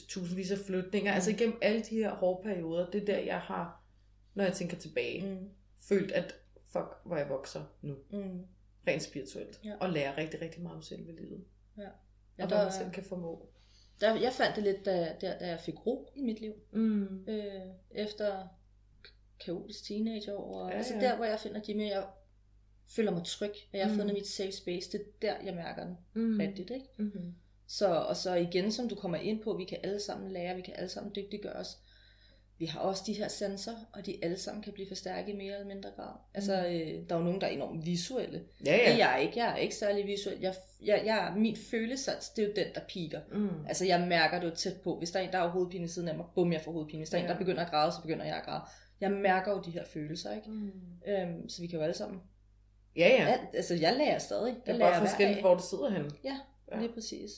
tusindvis af flytninger. Mm. Altså igennem alle de her hårde perioder, det er der, jeg har, når jeg tænker tilbage, Mm. følt, at fuck, hvor jeg vokser nu. Mm. Rent spirituelt. Ja. Og lærer rigtig, rigtig meget om selve livet. Ja. Og Ja, hvad der, man selv kan formå. der, jeg fandt det lidt, da, der, da jeg fik ro i mit liv. Mm. øh, efter kaotisk teenageår. Og, Ja, ja, altså ja. der, hvor jeg finder Jimmy, jeg føler mig tryg, at jeg har Mm. fundet mit safe space. Det er der, jeg mærker den Mm. rigtigt, ikke? Mm-hmm. Så, og så igen, som du kommer ind på, vi kan alle sammen lære, vi kan alle sammen dygtiggøre os. Vi har også de her sensorer, og de alle sammen kan blive forstærket i mere eller mindre grad. Altså, øh, der er jo nogen, der er enormt visuelle. Ja, Ja. Det er jeg ikke. Jeg er ikke særlig visuel. Jeg, jeg, jeg, min følesans, det er jo den, der piker. Mm. Altså, jeg mærker det jo tæt på. Hvis der er en, der har hovedpine i siden af mig, bum, jeg får hovedpine. Hvis der er en, Ja. der begynder at græde, så begynder jeg at græde. Jeg mærker jo de her følelser, ikke? Mm. Øhm, så vi kan jo alle sammen. Ja, ja. Ja, altså, jeg lærer stadig. Det Jeg er lærer bare forskelligt, hvor du sidder henne. Ja, Ja. lige præcis.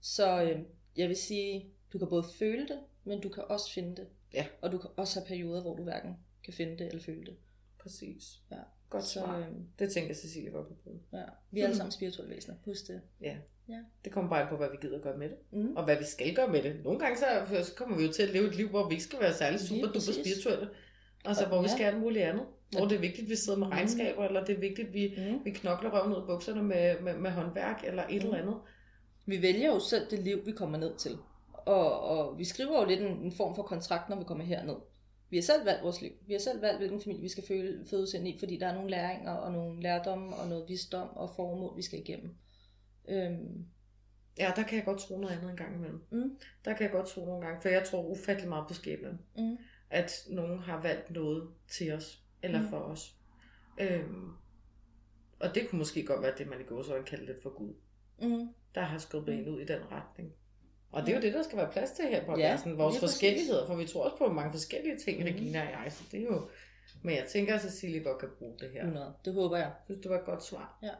Så øh, jeg vil sige, du kan både føle det, men du kan også finde det. Ja. Og du kan også have perioder, hvor du hverken kan finde det eller føle det. Præcis. Ja. Godt Så svar. øh, Det tænker Cecilie godt på ja, vi er alle Mhm. sammen spirituelle væsener. Husk det. Ja. Ja. Det kommer bare på, hvad vi gider gøre med det. Mm. Og hvad vi skal gøre med det. Nogle gange så, så kommer vi jo til at leve et liv, hvor vi ikke skal være særlig super duper spirituelle. Altså, Og- hvor vi ja. skal alt muligt andet. Hvor det er vigtigt, at vi sidder med Mhm. regnskaber, eller det er vigtigt, at vi, Mm. vi knokler røven ud af bukserne med, med, med håndværk, eller et Mhm. eller andet. Vi vælger jo selv det liv, vi kommer ned til. Og, og vi skriver jo lidt en, en form for kontrakt, når vi kommer herned. Vi har selv valgt vores liv. Vi har selv valgt, hvilken familie vi skal føle, fødes ind i, fordi der er nogle læringer og nogle lærdomme og noget visdom og formål, vi skal igennem. Øhm, Ja, der kan jeg godt tro noget andet en gang imellem. Mm. Der kan jeg godt tro nogle gange, for jeg tror ufattelig meget på skæbnen. mm, At nogen har valgt noget til os, eller Mm. for os. Øhm, og det kunne måske godt være det, man i går så kalde lidt for Gud. mm, der har skubbet Mm. en ud i den retning. Og det er jo det, der skal være plads til her på Ja, ja, vores forskelligheder, for vi tror også på mange forskellige ting, Mhm. Regina og jeg, så det er jo... Men jeg tænker, at Cecilie godt kan bruge det her. 100. Det håber jeg. Jeg synes, det var et godt svar. Ja.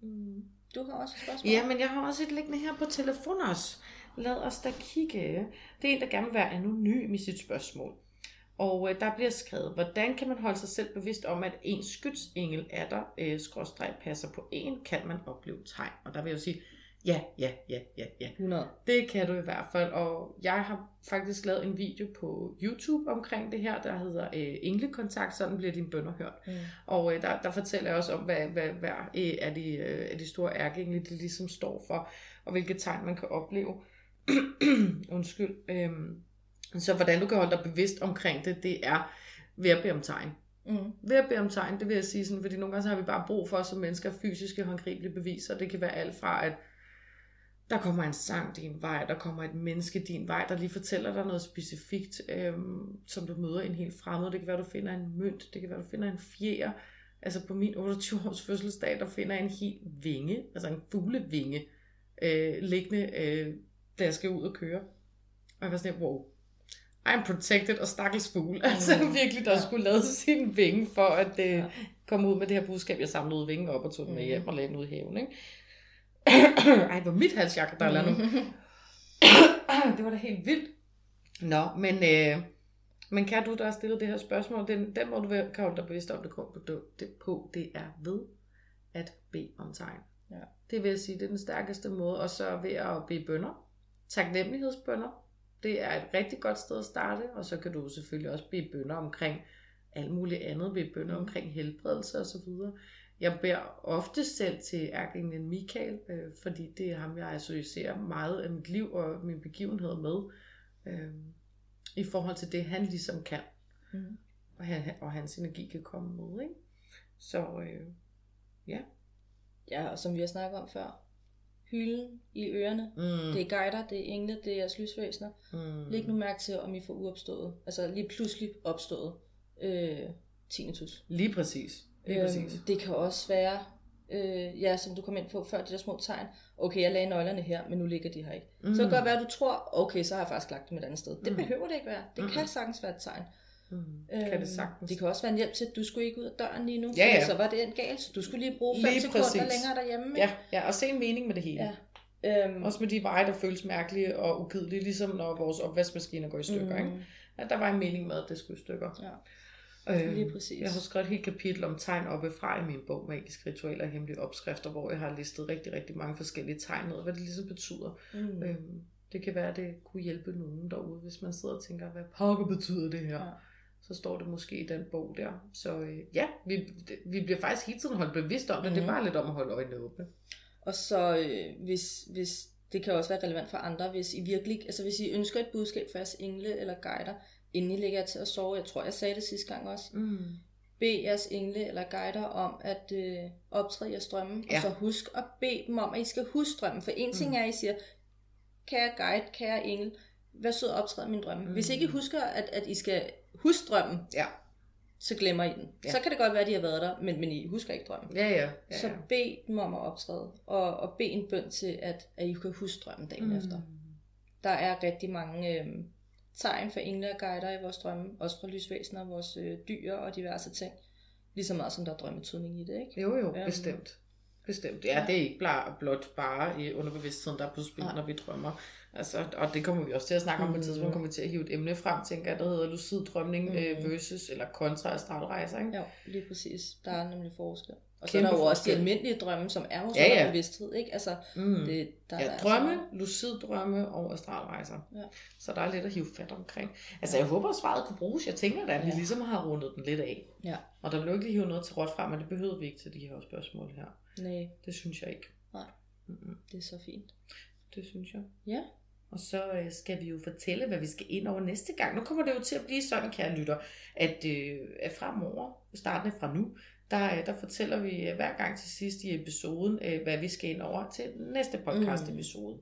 Mm. Du har også et spørgsmål? Ja, men jeg har også et liggende her på telefon også. Lad os da kigge. Det er en, der gerne vil være anonym i sit spørgsmål. Og øh, der bliver skrevet, hvordan kan man holde sig selv bevidst om, at ens skytsengel er der, øh, skråstreg passer på en, kan man opleve tegn. Og der vil jeg jo sige, ja, ja, ja, ja, ja. 100. Det kan du i hvert fald, og jeg har faktisk lavet en video på YouTube omkring det her, der hedder øh, Englekontakt, sådan bliver dine bønder hørt. Mm. Og øh, der, der fortæller jeg også om, hvad, hvad hver øh, af, de, øh, af de store ærkeengle, de ligesom står for, og hvilke tegn man kan opleve. *clears throat* Undskyld. Øhm, så hvordan du kan holde dig bevidst omkring det, det er ved at bede om tegn. Mm. Ved at bede om tegn, det vil jeg sige sådan, fordi nogle gange så har vi bare brug for som mennesker fysiske håndgribelige beviser. Det kan være alt fra, at der kommer en sang din vej, der kommer et menneske din vej, der lige fortæller dig noget specifikt, øhm, som du møder en helt fremmed. Det kan være, du finder en mønt, det kan være, du finder en fjer. Altså på min 28-års fødselsdag, der finder jeg en helt vinge, altså en fuglevinge, øh, liggende, øh, da jeg skal ud og køre. Og jeg var sådan, wow, I'm protected og stakkels fugl. Altså Mm. virkelig, der Ja. skulle lade sin vinge for at øh, Ja. komme ud med det her budskab. Jeg samlede vingen op og tog den med Mm. hjem og lagde den ud i haven. Ikke? *coughs* Ej, hvor mit halsjakke, der er nu. *coughs* det var da helt vildt. Nå, men, øh, men kan du, der har stillet det her spørgsmål, den, den må du være- kan holde dig bevidst om, det kommer på, det, på, det er ved at bede om tegn. Ja. Det vil jeg sige, det er den stærkeste måde, og så ved at bede bønder. Taknemmelighedsbønder. Det er et rigtig godt sted at starte, og så kan du selvfølgelig også bede bønder omkring alt muligt andet, bede bønder Mhm. omkring helbredelse og så videre. Jeg beder ofte selv til ærkeenglen Michael, øh, fordi det er ham, jeg associerer meget af mit liv og min begivenhed med, øh, i forhold til det, han ligesom kan, Mm. og, han, og hans energi kan komme med. Ikke? Så øh, Ja, og som vi har snakket om før. Hylden i ørerne. mm, Det er guider, det er engle, det er jeres lysvæsener. mm, Læg nu mærke til, om I får uopstået, altså lige pludselig opstået øh, tinnitus. lige præcis. Lige præcis. Øhm, det kan også være, øh, ja, som du kom ind på før, de der små tegn. Okay, jeg lagde nøglerne her, men nu ligger de her ikke. Mm. Så kan det godt være, at du tror, okay, så har jeg faktisk lagt dem et andet sted. Det Mm. behøver det ikke være. Det Mm. kan sagtens være et tegn. Mm, kan Øhm, det sagtens. Det kan også være en hjælp til, at du skulle ikke ud af døren lige nu, Ja, ja. så var det en galt, så du skulle lige bruge 5 Lige sekunder præcis. længere derhjemme. Ja, ja, og se en mening med det hele. Ja. Øhm, Også med de veje, der føles mærkelige og ugidelige, ligesom når vores opvaskemaskiner går i stykker. Mm. Ikke? At der var en mening med, at det skulle i stykker. Ja, Øhm, lige præcis. Jeg har skrevet et helt kapitel om tegn oppe fra i min bog, Magiske Ritualer og Hemmelige Opskrifter, hvor jeg har listet rigtig, rigtig mange forskellige tegn ned, hvad det ligesom betyder. Mm. Øhm, det kan være, at det kunne hjælpe nogen derude, hvis man sidder og tænker, hvad pokker betyder det her? Ja. Så står det måske i den bog der. Så øh, ja, vi, vi bliver faktisk hele tiden holdt bevidst om det. Mm. Det er Mhm. bare lidt om at holde øjnene åbne. Og så øh, hvis, hvis det kan også være relevant for andre, hvis I virkelig, altså hvis I ønsker et budskab fra jeres engle eller guider, inden I lægger jer til at sove, jeg tror jeg sagde det sidste gang også, Mm. bede jeres engle eller guider om at øh, optræde jeres drømme, ja. Og så husk at bede dem om, at I skal huske drømmen. For en ting Mm. er, at I siger, kære guide, kære engel, vær sød optræde min drømme. Mm. Hvis ikke I husker, at, at I skal huske drømmen, Ja. så glemmer I den. Ja. Ja. Så kan det godt være, at de har været der, men, men I husker ikke drømmen. Ja, ja. ja, Ja, så ja. bed dem om at optræde, og, og bed en bøn til, at, at I kan huske drømmen dagen mm. efter. Der er rigtig mange øh, tegn for engle og guider i vores drømme, også fra lysvæsener, vores øh, dyr og diverse ting. Lige så meget som der er drømmetydning i det, ikke? Jo, jo, Øhm. bestemt. Bestemt. Ja, Ja. det er ikke bare, blot bare i underbevidstheden, der er på spil, Nej. når vi drømmer. Altså, og det kommer vi også til at snakke om på et Mhm. tidspunkt, kommer vi til at hive et emne frem, tænker jeg, der hedder lucid drømning øh, versus, eller kontra astralrejser, ikke? Jo, lige præcis. Der er nemlig forskel. Og så er der jo også de almindelige drømme, som er vores Ja, ja. bevidsthed, ikke? Altså, Mm. det, der Ja, er drømme, altså- lucid drømme og astralrejser. Ja. Så der er lidt at hive fat omkring. Altså, jeg håber, at svaret kunne bruges. Jeg tænker da, at vi Ja. ligesom har rundet den lidt af. Ja. Og der blev ikke lige hive noget til råd frem, men det behøvede vi ikke til de her spørgsmål her. Nej, Det synes jeg ikke. Nej. Mm-mm. det er så fint. Det synes jeg. Ja. Og så øh, skal vi jo fortælle, hvad vi skal ind over næste gang. Nu kommer det jo til at blive sådan, kære lytter, at, øh, at fremover, startende fra nu, der, øh, der fortæller vi øh, hver gang til sidst i episoden, øh, hvad vi skal ind over til næste podcast episode.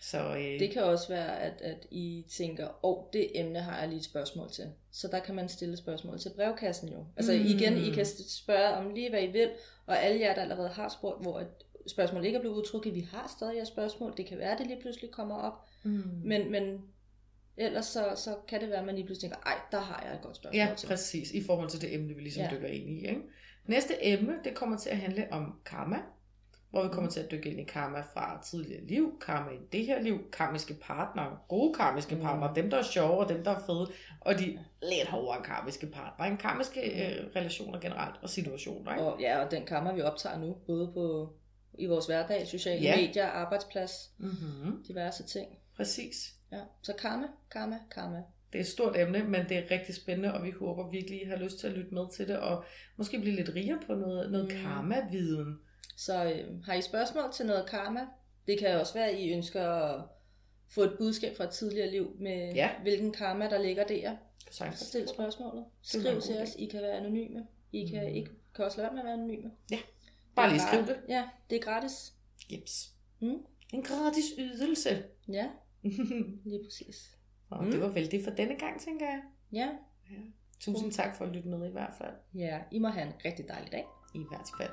Så øh, Det kan også være, at, at I tænker, åh, oh, det emne har jeg lige et spørgsmål til. Så der kan man stille spørgsmål til brevkassen jo. Altså Mm. mm. igen, I kan spørge om lige, hvad I vil, og alle jer, der allerede har spurgt, hvor et spørgsmål ikke er blevet udtrukket, vi har stadig jeres spørgsmål. Det kan være, at det lige pludselig kommer op. mm. Men, men ellers så, så kan det være, at man lige pludselig tænker, ej, der har jeg et godt spørgsmål Ja, til. præcis. I forhold til det emne, vi ligesom ja. Dykker ind i. Ikke? Næste emne, det kommer til at handle om karma. Hvor vi kommer til at dykke ind i karma fra tidligere liv, karma i det her liv, karmiske partnere, gode karmiske Mm. partnere, dem der er sjove og dem der er fede, og de lidt hårdere karmiske partnere, en karmiske øh, relationer generelt og situationer. Ikke? Og, ja, og den kammer, vi optager nu, både på i vores hverdag, sociale ja. medier, arbejdsplads, Mm-hmm. diverse ting. Præcis. Ja. Så karma, karma, karma. Det er et stort emne, men det er rigtig spændende, og vi håber virkelig, I har lyst til at lytte med til det, og måske blive lidt rigere på noget, noget Mm. karma-viden. Så øh, har I spørgsmål til noget karma? Det kan også være, at I ønsker at få et budskab fra et tidligere liv med, Ja. hvilken karma, der ligger der. Så stil spørgsmålet. Skriv til os. I kan være anonyme. I kan, Mm. ikke, kan også lade være med at være anonyme. Bare Det er lige skriv det. Ja, det er gratis. Jeps. Mm. En gratis ydelse. Ja, *laughs* lige præcis. og Mm. det var vel det for denne gang, tænker jeg. Ja. Tusind tak for at lytte med i hvert fald. ja, I må have en rigtig dejlig dag. I hvert fald.